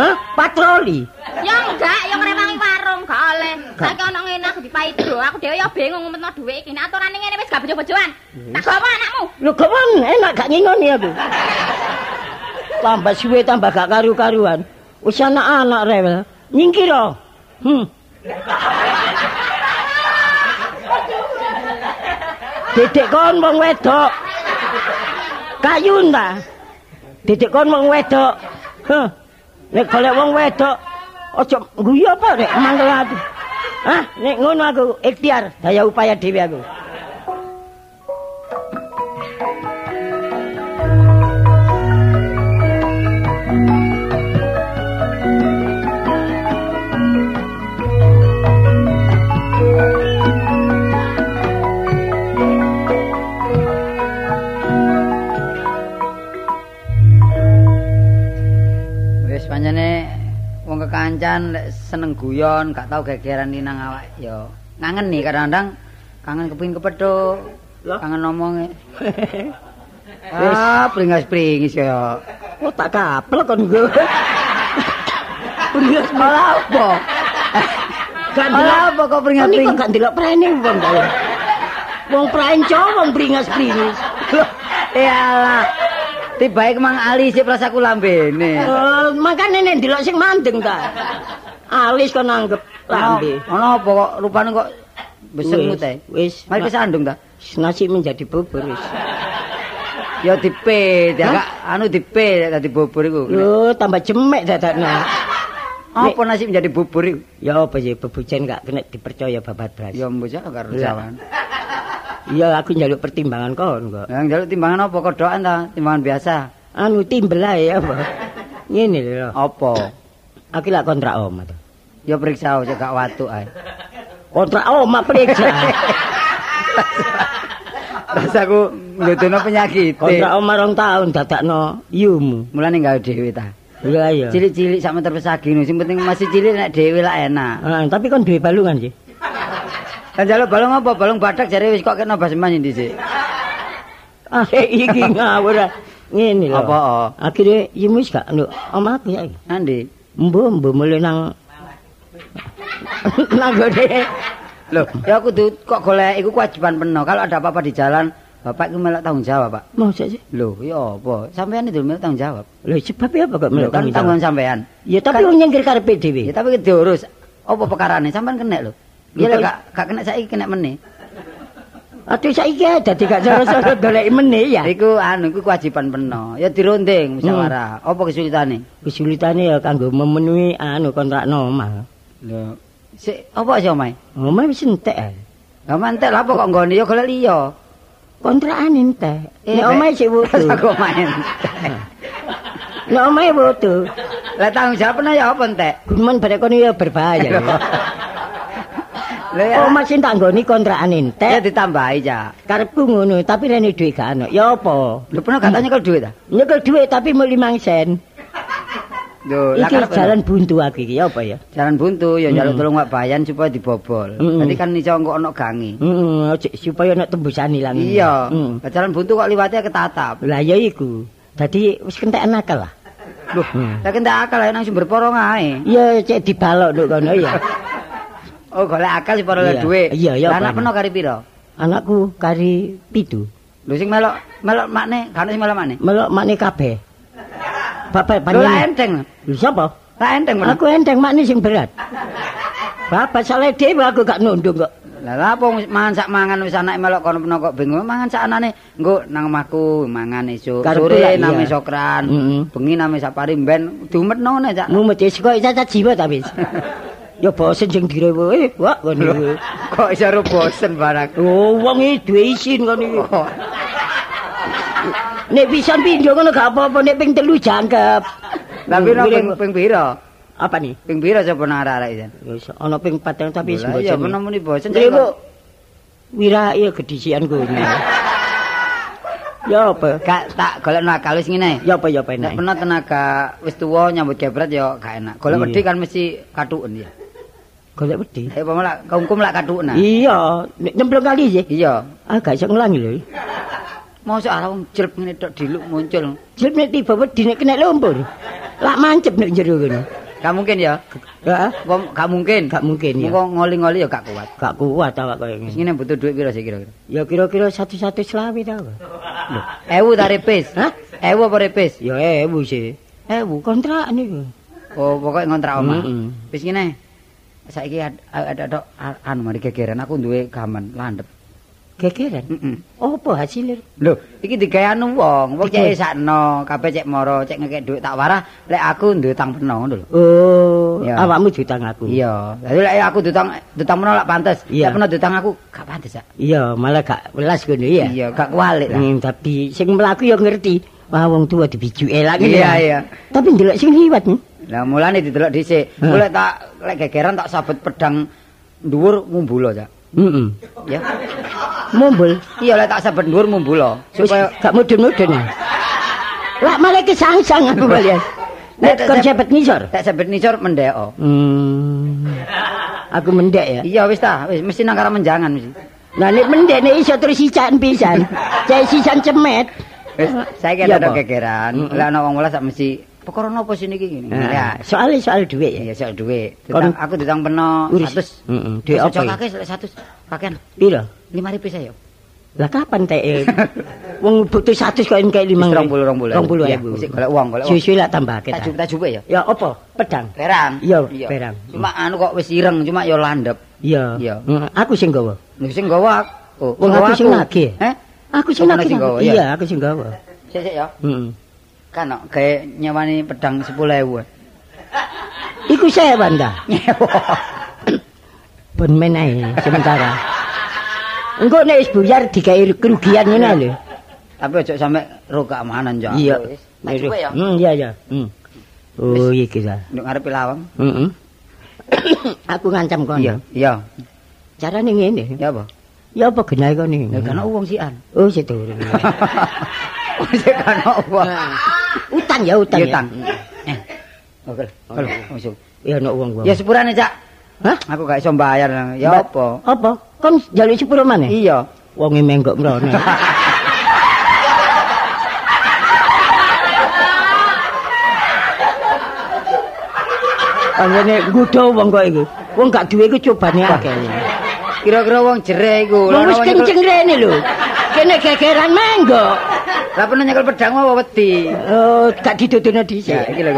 Hah? Patroli. Ya enggak, ya ngrewangi warung gak oleh. Saiki ana ngene aku dipaido. Aku dhewe ya bingung ngumetno dhuwit iki. Nek aturane ngene wis gak bojo-bojoan. Tak gawa anakmu. Lho kok enak gak ngingoni aku. Tambah suwe tambah gak karu-karuan. Wis anak-anak rewel. Nyingkira. Hmm. Dedek kon wong wedok. Kayun ta? Dedek kon wong wedok. Heh. Nek golek wong wedok aja guyu apa nek mangkel ati. Hah, nek ngono aku ikhtiar daya upaya dhewe aku. Lek seneng guyon, gak tau gegeran nang awak ya. Ngangen nih kadang-kadang kangen kepengin kepethuk. Lah? Kangen ngomonge. ah, pringas-pringis ya. Oh tak kapel kon gue. Pringas malah apa? Gak Malah apa kok pringas-pringis? gak ndelok prene wong kaya. Wong pranco wong pringas-pringis. Iyalah. Tibae kemang ali sik rasaku lambene. Eh, makane nek ndelok sing mandeng ta. Alis kon anggap lambe. Ono apa kok rupane kok besemut Wis, ae. Wis, Mari kesandung ta. nasi menjadi bubur wis. Ya dipit, ya gak anu dipit dadi bubur iku. Lho, tambah jemek dadakno. Apa nasib menjadi bubur iku? Ya apa sih bebujen gak kena dipercaya babat beras. Ya mbok karo Lah. jawan. Iya aku njaluk pertimbangan kon kok. Yang njaluk timbangan apa kodokan ta? Timbangan biasa. Anu timbel ae apa. Ngene lho. Apa? Aku lak kontrak omah to. Ya periksa aja gak watuk ae. Kontrak omah periksa. Terus aku nggodono penyakit. kontrak omah rong tahun dadakno yumu. Mulane gawe dhewe ta. Iya iya. Cilik-cilik sak meter pesagi sing penting masih cilik nek dhewe lah enak. Ah, tapi kon duwe balungan sih. Kan jaluk balung apa? Balung badak jare wis kok kena basman dhisik. Arek iki ngawur. Ngene lho. Apa? Akhire ya wis gak nduk omahku saiki. Andi. Mbuh mbuh mulai nang nang gone. Loh, ya kudu kok golek iku kewajiban penuh. Kalau ada apa-apa di jalan, Bapak iku melok tanggung jawab, Pak. Mosok sih? Loh, ya apa? Sampean itu melok tanggung jawab. Lho sebabnya apa kok kan tanggung tanggung jawab? sampean. Ya tapi wong nyengkir karepe dhewe. Ya tapi diurus. Apa perkarane? Sampean kena lho. Iya kok- gak gak kena saiki kena meneh. Aduh saiki dadi gak cara-cara golek meneh ya. Iku anu iku kewajiban penuh. Ya dirunding musyawarah. Apa kesulitane? Kesulitane ya kanggo memenuhi anu kontrak omah. Lho, sik apa sih omae? Omah wis entek. Lah mantek lah apa kok nggone ya golek liya. Kontrakan entek. Eh, Nek omahe sik wudu. Aku main. Nek omahe wudu. Lah tanggung jawab ya apa entek? Gumen barek kono ya berbahaya. ya. Lah ya. Omah sing tak nggoni kontrakan Ya entek. ditambahi ya. Karepku ngono, tapi rene dhuwit gak ono. Ya apa? Lho pernah katanya kalau duit ah? Nyekel dhuwit tapi mau 5 sen. Lho, Iki jalan buntu aku iki ya apa ya? jalan buntu ya njaluk tolong Pak Bayan supaya dibobol. Mm. Jadi kan iso engko ono gangi. Heeh, supaya nek tembusan ilang. Iya. Lah jalan buntu kok liwatnya ketatap. Lah ya iku. Dadi wis kentekan akal lah. Loh, Hmm. lah kentek akal ya nang sumber porong ae. Iya cek dibalok nduk kono ya. Oh, golek akal para Iya. duit. Iya, iya, Lah anak Pak. peno kari piro? Anakku kari pitu. Lho sing melok melok makne, kan sing melok makne. Melok makne kabeh. Bapak Lho lah panjenengan. enteng. Lho sapa? Lah enteng. Aku enteng makne sing berat. Bapak salah dhewe aku gak nundung kok. Lah lha apa mangan sak mangan wis anake melok kono peno kok bingung mangan sak anane nggo nang omahku mangan esuk sore name sokran Mm-mm. bengi name sapari ben diumetno ngene cak Mumet wis kok cacat jiwa ta wis. Ya bosen sing direwe wak ngono. kok iso ro bosen barang Oh, wong iki duwe isin ngono iki. Nek bisa pindho ngono gak apa-apa, nek ping telu jangkep. tapi no ping ping piro apa nih? ping piro sapa nang arek-arek iki Wis ana ping 4 tapi wis iya bosen. peno muni bosen Lha kok wira iya gedisian kono. Ya apa? gak tak golek nakal wis ngene Ya apa ya apa nek enak. pernah tenaga wis tuwa nyambut gebret ya gak enak golek wedi kan mesti katuken ya Golek wedi. eh apa malah kungkum lak katuken ah. Iya, nyemplung kali sih. iya Ah gak iso ngulangi lho. Mosok arep wong jelep ngene tok diluk muncul. Jep nek tiba wedi nek kena lumpur. Lak mancep nek jero kono. Gak mungkin ya. Heeh. Wong gak mungkin. Gak mungkin ya. Engko ngoli-ngoli ya gak kuat. Gak kuat awak koyo ngene. ngene butuh duit piro sih kira-kira? Ya kira-kira satu-satu selawe ta. Lho, ewu ta repis? Hah? Ewu apa repis? Ya ewu sih. Ewu. Kontrak niku. Oh, pokoknya ngontrak omah. Wis ngene. Saiki ada ada anu mari gegeran aku duwe gaman landep. Gegeran. Heeh. Apa hasilnya? Lho, iki digawe anu wong, wong cek sakno, kabeh cek moro, cek ngekek dhuwit tak warah, lek aku duwe tang peno ngono lho. Oh, awakmu jutang aku. Iya, dadi lek aku dutang dutang peno lak pantes, Iya. lek peno dutang aku gak pantes ya. Iya, malah gak welas ngono ya. Iya, gak kualik lah. Hmm, tapi sing mlaku ya ngerti. Wah, wong tua dibijuke lagi. Iya, iya. Tapi ndelok sing liwat. hmm. Lah mulane didelok dhisik. Mulai tak lek gegeran tak sabet pedang dhuwur mumbulo ya. Heeh. Ya. Mumbul. Iya lek tak sabet dhuwur mumbulo Supaya gak mudun-mudun. Lah malah kesangsang aku kalian. Nek kon cepet nisor. tak sabet nisor mendeko. Hmm. Aku mendek ya. Iya wis ta, wis mesti nang karo menjangan mesti. Nah nek mendek nek iso terus sican pisan. Cek sisan cemet. Wis saiki ada gegeran. Lek ana wong welas sak mesti perkara napa sini iki ngene. Nah, Ya. soalnya soal duit ya. Iya soal Ditang- aku ditang peno Urus. 100. Heeh. Apa? ya? Kakek lek 100 kakean Piro? 5000 saya. Lah kapan teh? eh? Wong butuh 100 kok kayak 5. 20 20. 20 Ya, mesti golek uang, golek uang. Susu lah tambah Tak kita. tak jupe ya. Ya apa? Pedang. Perang. Iya, perang. Cuma anu kok wis ireng, cuma ya landep. Iya. Iya. Mm, Aku sing gawa. Lho sing gawa oh, Wong aku sing nagih. Eh? Aku sing nagih. iya. Iya, aku sing gawa. Sik sik ya. Heeh. Kan kok gawe nyewani pedang 10.000. Iku sewan ta. Nyewa. Ben menae sementara. Engko nek wis buyar digawe kerugian ngene lho. Tapi ojo sampe rokak manan ya. Iya. Wis. Ya. Hmm, iya iya. Hmm. Oh, iki ta. Nduk ngarepe lawang. Heeh. Aku ngancam kono. Iya, iya. Carane ngene. Ya apa? Ya apa genahe kono? Ya kan uang sian. Oh, situ. Sik kan uang. utang ya utang. Ya Utang. Eh. Oke. Oh, kalau masuk. Ya nak uang gua. Ya sepurane cak. Hah? Aku gak iso bayar. Ya apa? Apa? Kon jaluk sepura mana? Iya. Wonge e menggok mrene. Anjene gudho wong kok iku. Wong gak duwe iku cobane akeh. Kira-kira wong jere iku. Wong wis kenceng rene lho. Kene gegeran menggo. Lah pernah nyekel pedang apa wedi? Oh, gak didodono dhisik. Ya, iki lho.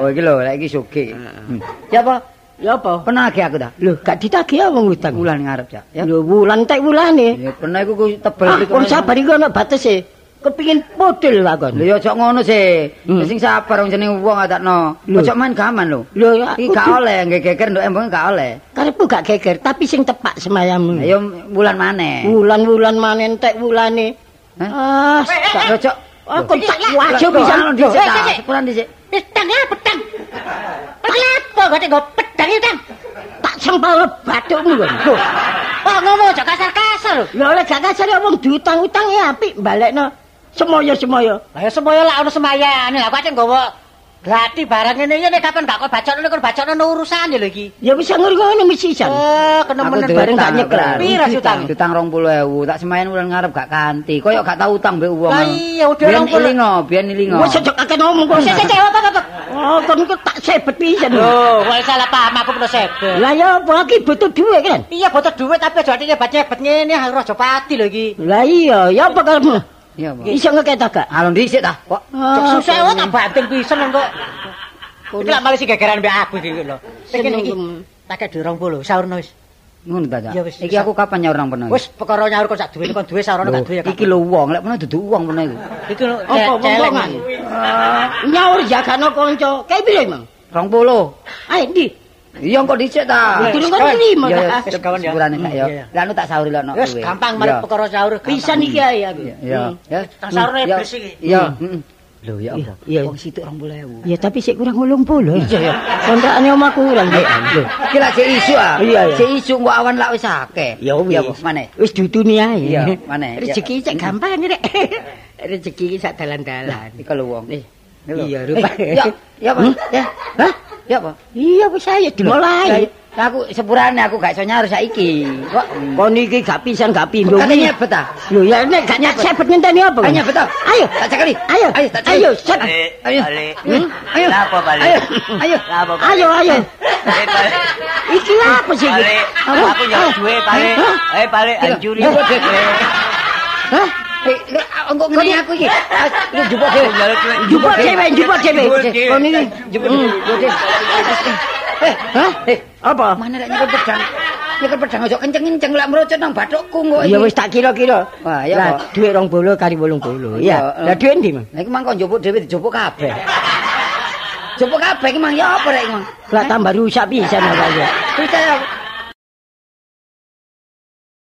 Oh, iki lho, lek iki sugih. Hmm. Ya apa? Ya apa? Pernah ge aku ta? Lho, gak ditagih wong utang. Wulan ngarep ya. Ya. Lho, wulan tek wulane. Ya pernah iku ku tebel Ah, iku. wong sabar iku ana batese. Kepingin podel lakon. Lho ya aja ngono sih. Hmm. Sing sabar wong jeneng wong atakno. Lho. Aja main gaman lho. Lho, Iki gak oleh, geger nduk embung gak oleh. Karepku gak geger, tapi sing tepak semayammu. Ayo wulan maneh. Wulan-wulan manen tek wulane. Ah, cocok. aku tak wajib bisa dhisik Eh, ta. sik, sik. Sepuran dhisik. Pedang ya, pedang. Kenapa kok nggo pedang itu, Tang? Tak sempal bathukmu kok. Loh, Oh, ngomong aja kasar-kasar lho. lho oleh gak kasar wong diutang-utang ya apik balekno. Semoyo-semoyo. Lah ya semaya lak ono semayane. Lah kok aceh Berarti barang ini ya nek kapan gak kok bacokno kok bacokno urusane lho iki. Ya bisa ngrungokno misi jan. Oh, kena Aku menen duwe bareng gak nyekel. Pira sih utang? Utang 20.000, tak semayan wulan ngarep gak kanti. Koyo gak tau utang mbek wong. Lah iya, udah Biyen 20. ilingo, biyen ilingo. Wis aja kakek ngomong kok. Sik sik sik, apa apa. Oh, kon iku tak sebet pisan. Oh, kok salah paham aku perlu sebe. Lah ya apa iki butuh duit kan? Iya butuh duit tapi aja nyebet nyebet ngene harus aja pati lho iki. Lah iya, ya apa kamu? Iya, Pak. Iso ngeket gak? Alon dhisik ta, kok. Cok Ah, susah wae tak banting pisan kok. Iki lak malah sing gegeran mbek aku iki lho. Iki iki tak kek 20 saurno wis. Ngono ta, Cak? Iki aku kapan nyaur nang peno? Wis perkara nyaur kok sak duwe kon duwe saurno gak duwe ya. Iki lho wong, lek peno dudu wong peno iku. Iki lho Apa wong-wongan? Nyaur jagano kanca. Kae piro, Mang? 20. Ayo ndi? Iya kok dhisik ta. Durung lima Ya, ta. wis kawan ya. sepurane kak ya. Iya. Lah anu tak sauri lho nok Wis gampang mari perkara saur. Pisan iki ae aku. Iya. Ya. Tak saurne Ya. bersih iki. Iya, heeh. Lho ya apa? iya. Wong situk 20.000. Ya tapi sik kurang 80. Iya ya. Kontrakane omahku kurang. Lho. Iki lak sik isu ah. Iya. Sik isu kok awan lak wis akeh. Ya wis. Maneh. Wis duduni ae. Iya, maneh. Rezeki Ya. cek gampang rek. Rezeki iki sak dalan-dalan. Iki lho wong. Eh. Iya, Eh, rupane. Ya, ya apa? Hmm? Ya. Hah? Ya apa? Iya wis ae dimulai. Lah aku sepurane aku gak iso nyaur saiki. Kok Kon iki gak pisan gak pindho. Katanya nyebet ah. Lho ya nek gak Nyebet. nyebet ngenteni apa? Ayo nyebet ah. Ayo. tak cekali. Ayo. Ayo tak. Ayo, set. Ayo. Hmm? Ayo. Lapo balik? Ayo. Ayo. Lapo Ayo ayo. Balik. Iki apa sih? iki? Apa? Aku nyok duwe balik. Hah? Eh balik anjuri. Hah? Eh, engko ngene aku iki. Ah, Lu jupuk dhewe. Jupuk dhewe, jupuk dhewe. Kon iki Jupuk dhewe. Eh, eh, Apa? mana lek nyekel pedang? Nyekel pedang aja kenceng-kenceng lek merocot nang bathukku kok. Ya wis tak kira-kira. Wah, ya Lah, dhuwit 20 kali 80. Iya, Ya. Lah dhuwit ndi, Mang? Lah iki mang kok njupuk dhewe dijupuk kabeh. Jupuk kabeh iki mang ya apa rek mang? Lah tambah rusak pisan apa ya. Kita